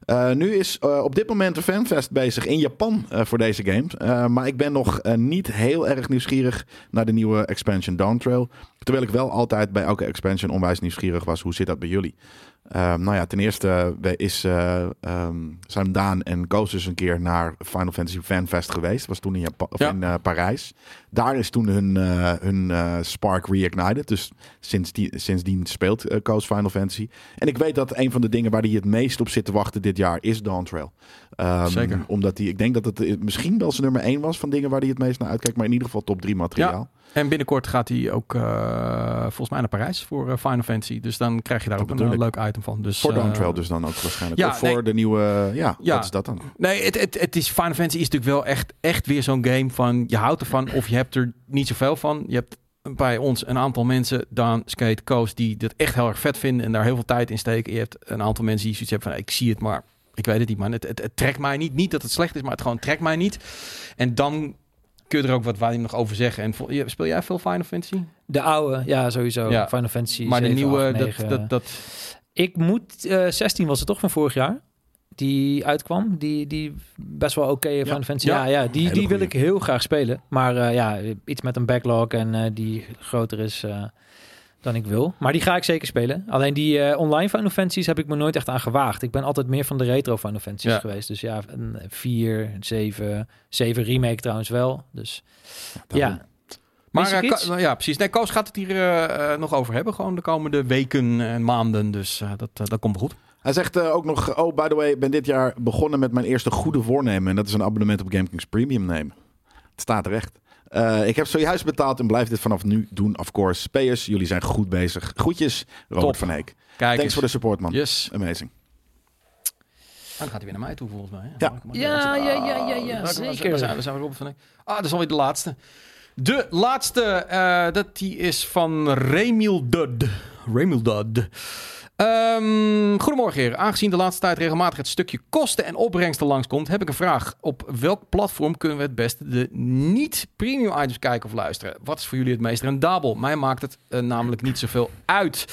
Eh, nu is eh, op dit moment de fanfest bezig in Japan eh, voor deze game. Maar ik ben nog niet heel erg nieuwsgierig naar de nieuwe expansion Dawn Trail. Terwijl ik wel altijd bij elke expansion onwijs nieuwsgierig was. Hoe zit dat bij jullie? Eh, nou ja, ten eerste is, eh, ehm, zijn Daan en Koos dus een keer naar Final Fantasy Fanfest geweest. Was toen in, Japan, of Ja. in Parijs. Daar is toen hun, hun spark reignited. Dus sindsdien, sindsdien speelt Koos Final Fantasy. En ik weet dat een van de dingen waar hij het meest op zit te wachten dit jaar is Dawn Trail. Ehm, Zeker. Omdat hij, ik denk dat het eh, misschien wel zijn nummer één was van dingen waar hij het meest naar uitkijkt. Maar in ieder geval top 3 materiaal. En binnenkort gaat hij ook uh, volgens mij naar Parijs voor uh, Final Fantasy. Dus dan krijg je daar Dat ook een leuk item van. Dus, Voor uh, on-trail dus dan ook waarschijnlijk. ja, of voor nee. de nieuwe... ja, Ja. wat is dat dan? Nee, het, het, het is, Final Fantasy is natuurlijk wel echt, echt weer zo'n game van... je houdt ervan of je hebt er niet zoveel van. Je hebt bij ons een aantal mensen, Daan, Skate, Koos... die dat echt heel erg vet vinden en daar heel veel tijd in steken. Je hebt een aantal mensen die zoiets hebben van... ik zie het, maar ik weet het niet, man. Het, het, het trekt mij niet. Niet dat het slecht is, maar het gewoon trekt mij niet. En dan kun je er ook wat waar nog over zeggen. En speel jij veel Final Fantasy? De oude, ja, sowieso. Ja. Final Fantasy maar de 7, nieuwe, 8, 9. dat, dat, dat... Ik moet, eh 16 was het toch van vorig jaar? Die uitkwam, die, die best wel oké Final Fantasy. Ja. Ja, ja, die, Hele die wil goeie. ik heel graag spelen. Maar eh, ja, iets met een backlog en eh, die groter is eh, dan ik wil. Maar die ga ik zeker spelen. Alleen die online Final Fantasies heb ik me nooit echt aan gewaagd. Ik ben altijd meer van de retro Final Fantasies Ja. geweest. Dus ja, een 4, 7, 7 remake trouwens wel. Dus Daarom. ja. Maar? Ka- ja, precies. Nee, Koos gaat het hier nog over hebben. Gewoon de komende weken en maanden. Dus dat, dat komt goed. Hij zegt eh, ook nog, oh by the way, ik ben dit jaar begonnen met mijn eerste goede voornemen. En dat is een abonnement op GameKings Premium nemen. Het staat terecht. Eh, ik heb zojuist betaald en blijf dit vanaf nu doen, of course. Payers, jullie zijn goed bezig. Groetjes, Robert Top. van Heek. Kijk Thanks eens. voor de support, man. Yes. Amazing. Dan gaat hij weer naar mij toe, volgens mij. hè? Ja. Ja, ja, ja, ja, ja, Ah, zeker. Waar zijn we? Zijn we Robert van Eyck? Ah, dat is alweer de laatste. De laatste, eh, dat die is van Remil Dud. Remil Dud. Ehm, goedemorgen heren. Aangezien de laatste tijd regelmatig het stukje kosten en opbrengsten langskomt, heb ik een vraag. Op welk platform kunnen we het beste de niet-premium items kijken of luisteren? Wat is voor jullie het meest rendabel? Mij maakt het eh, namelijk niet zoveel uit.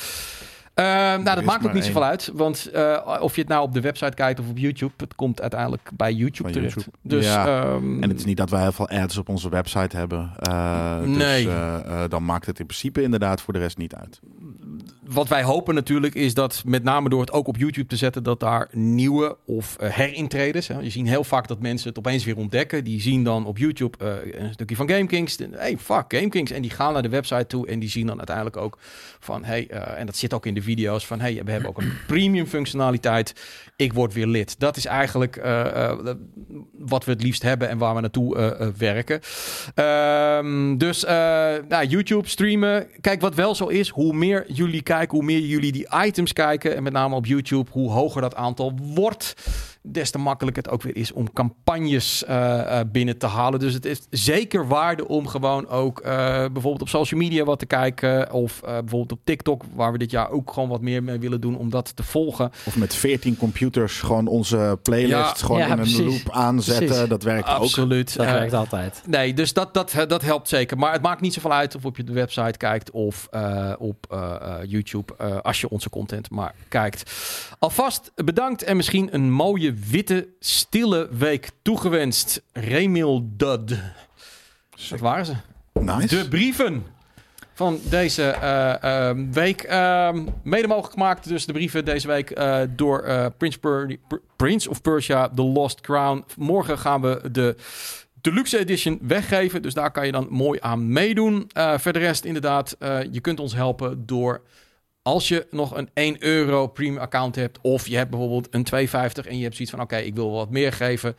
Eh, nou, dat maakt ook niet zoveel uit. Want eh, of je het nou op de website kijkt of op YouTube, het komt uiteindelijk bij YouTube Bij terecht. YouTube. Dus, Ja. ehm, En het is niet dat wij heel veel ads op onze website hebben. Eh, Nee. Dus eh, eh, dan maakt het in principe inderdaad voor de rest niet uit. Wat wij hopen natuurlijk is dat met name door het ook op YouTube te zetten, dat daar nieuwe of eh, herintreders. Hè, je ziet heel vaak dat mensen het opeens weer ontdekken. Die zien dan op YouTube eh, een stukje van GameKings. Hey, fuck, GameKings. En die gaan naar de website toe en die zien dan uiteindelijk ook van hey, eh, en dat zit ook in de video's van hey, we hebben ook een premium functionaliteit. Ik word weer lid. Dat is eigenlijk wat we het liefst hebben en waar we naartoe werken. Ehm, dus nou, YouTube streamen. Kijk, wat wel zo is, hoe meer jullie kijken, hoe meer jullie die items kijken. En met name op YouTube, hoe hoger dat aantal wordt. Des te makkelijker het ook weer is om campagnes eh, eh, binnen te halen. Dus het is zeker waarde om gewoon ook eh, bijvoorbeeld op social media wat te kijken. Of eh, bijvoorbeeld op TikTok, waar we dit jaar ook gewoon wat meer mee willen doen om dat te volgen. Of met 14 computers gewoon onze playlist Ja. gewoon Ja, in een loop aanzetten. Precies. Dat werkt ook. Absoluut. dat werkt altijd. Nee, dus dat, dat, dat helpt zeker. Maar het maakt niet zoveel uit of op je de website kijkt of eh, op eh, eh, YouTube. eh, als je onze content maar kijkt. Alvast bedankt en misschien een mooie witte stille week toegewenst. Remil Dud. Dat waren ze. Nice. De brieven van deze eh, eh, week. Ehm, mede mogelijk gemaakt, dus de brieven deze week eh, door eh, Prince, Prince of Persia, The Lost Crown. Morgen gaan we de Deluxe Edition weggeven, dus daar kan je dan mooi aan meedoen. Eh verder rest inderdaad, eh, je kunt ons helpen door... Als je nog een 1 euro premium account hebt, of je hebt bijvoorbeeld een 2,50 en je hebt zoiets van: oké, ik wil wat meer geven,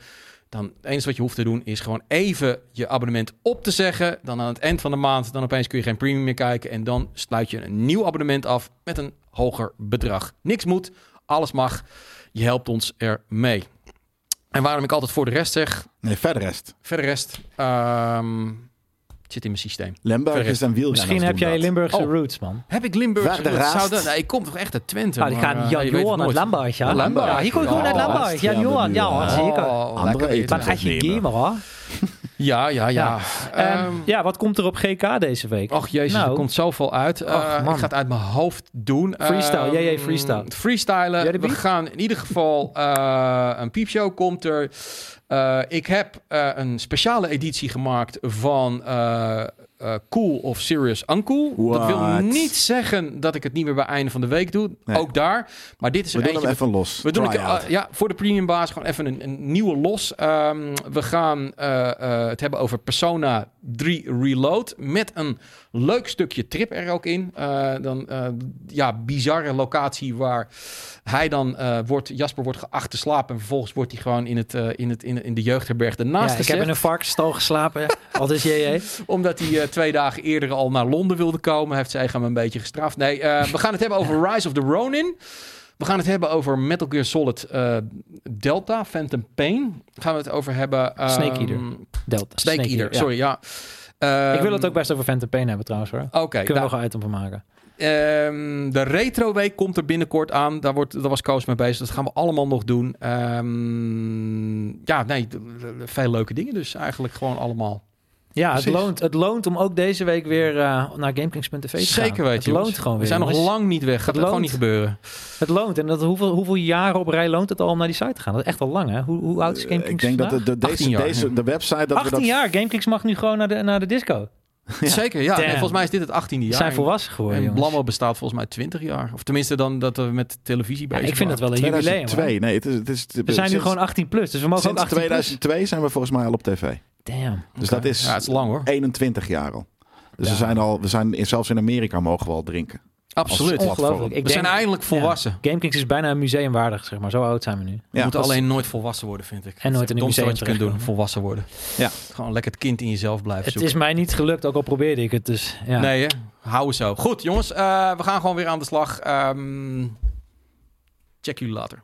dan het enige wat je hoeft te doen is gewoon even je abonnement op te zeggen. Dan aan het eind van de maand, dan opeens kun je geen premium meer kijken. En dan sluit je een nieuw abonnement af met een hoger bedrag. Niks moet, alles mag. Je helpt ons ermee. En waarom ik altijd voor de rest zeg, Nee, verder rest. verder rest, ehm, het zit in mijn systeem. Lemberg Verder. is een wielrenner. Misschien heb jij Limburgse Oh. roots, man. Heb ik Limburg? Waar de raast? nee, ik kom toch echt uit Twente? Ah, die maar, gaan eh, Jan Johan uit. Lamberg, ja. Ja, Lamberg. Ja, hier komt gewoon uit Ja, Lamberg. Jan ja, Johan, ja, oh, zeker. Andere eten. echt je gamer, hoor. Ja, ja, ja. Ehm, Ehm, ja, wat komt er op GK deze week? Och jezus, Nou. er komt zoveel uit. Eh, Och, man. ik ga het uit mijn hoofd doen. Freestyle, jij, jij, freestyle. Freestylen. We gaan in ieder geval eh, een piepshow komt er. Eh, ik heb eh, een speciale editie gemaakt van eh, Cool of Serious Uncool. Dat wil niet zeggen dat ik het niet meer bij einde van de week doe. Nee. Ook daar. Maar dit is We doen hem even los. we doen het, ja, voor de premium baas gewoon even een, een nieuwe los. Ehm, we gaan het hebben over Persona 3 Reload met een Leuk stukje trip er ook in. Eh, dan, eh, ja, bizarre locatie waar hij dan eh, wordt, Jasper wordt geacht te slapen. En vervolgens wordt hij gewoon in, het, in, het, in, in de jeugdherberg ernaast Ja, ik gezet. heb in een varkensstal geslapen. Al dus JJ. Omdat hij twee dagen eerder al naar Londen wilde komen. Heeft zij hem een beetje gestraft. Nee, we gaan het hebben over Rise of the Ronin. We gaan het hebben over Metal Gear Solid Delta, Phantom Pain. Gaan we het over hebben... ehm, Snake Eater. Delta. Snake, Eater, sorry, ja. Ik wil het Ehm, ook best over Phantom Pain hebben trouwens hoor. Oké, Kunnen we nou, nog een item van maken. Ehm, de Retro Week komt er binnenkort aan. Daar, wordt, daar was Koos mee bezig. Dat gaan we allemaal nog doen. Ehm, ja, nee, veel leuke dingen dus eigenlijk gewoon allemaal. Ja, het loont, het loont om ook deze week weer eh, naar GameKings.tv te gaan. Zeker weten, Het jongens. loont gewoon weer. We zijn nog jongens. lang niet weg. Gaat Het er gewoon niet gebeuren. Het loont. En dat, hoeveel, hoeveel jaren op rij loont het al om naar die site te gaan? Dat is echt al lang, hè? Hoe, hoe oud is GameKings Eh, Ik denk dat de, de, 18 deze, jaar, deze, de website... Dat 18 we dat, jaar. GameKings mag nu gewoon naar de, naar de disco. Zeker, ja. Nee, volgens mij is dit het 18e Ze jaar. zijn volwassen geworden, En. Blammo bestaat volgens mij 20 jaar. Of tenminste dan dat we met televisie Ja, bezig ik vind dat wel een jubileum. 2002. hoor. Nee, het is, het is, We zijn nu gewoon 18 plus, dus we mogen ook Sinds 18 plus. 2002 zijn we volgens mij al op tv. Damn. Dus dat is, Ja, het is lang hoor. 21 jaar al. Dus Ja. we zijn al, we zijn in, zelfs in Amerika mogen we al drinken. Absoluut. Ongelooflijk. Ik we zijn eindelijk volwassen. Ja. GameKings is bijna een museumwaardig, zeg maar. Zo oud zijn we nu. We moeten als- alleen nooit volwassen worden, vind ik. En nooit in een museum wat je kunt doen, volwassen worden. Ja. Gewoon lekker het kind in jezelf blijven Het zoeken. is mij niet gelukt, ook al probeerde ik het. Dus ja. Nee, hè? Hou zo. Goed, jongens. eh, we gaan gewoon weer aan de slag. Ehm, check jullie later.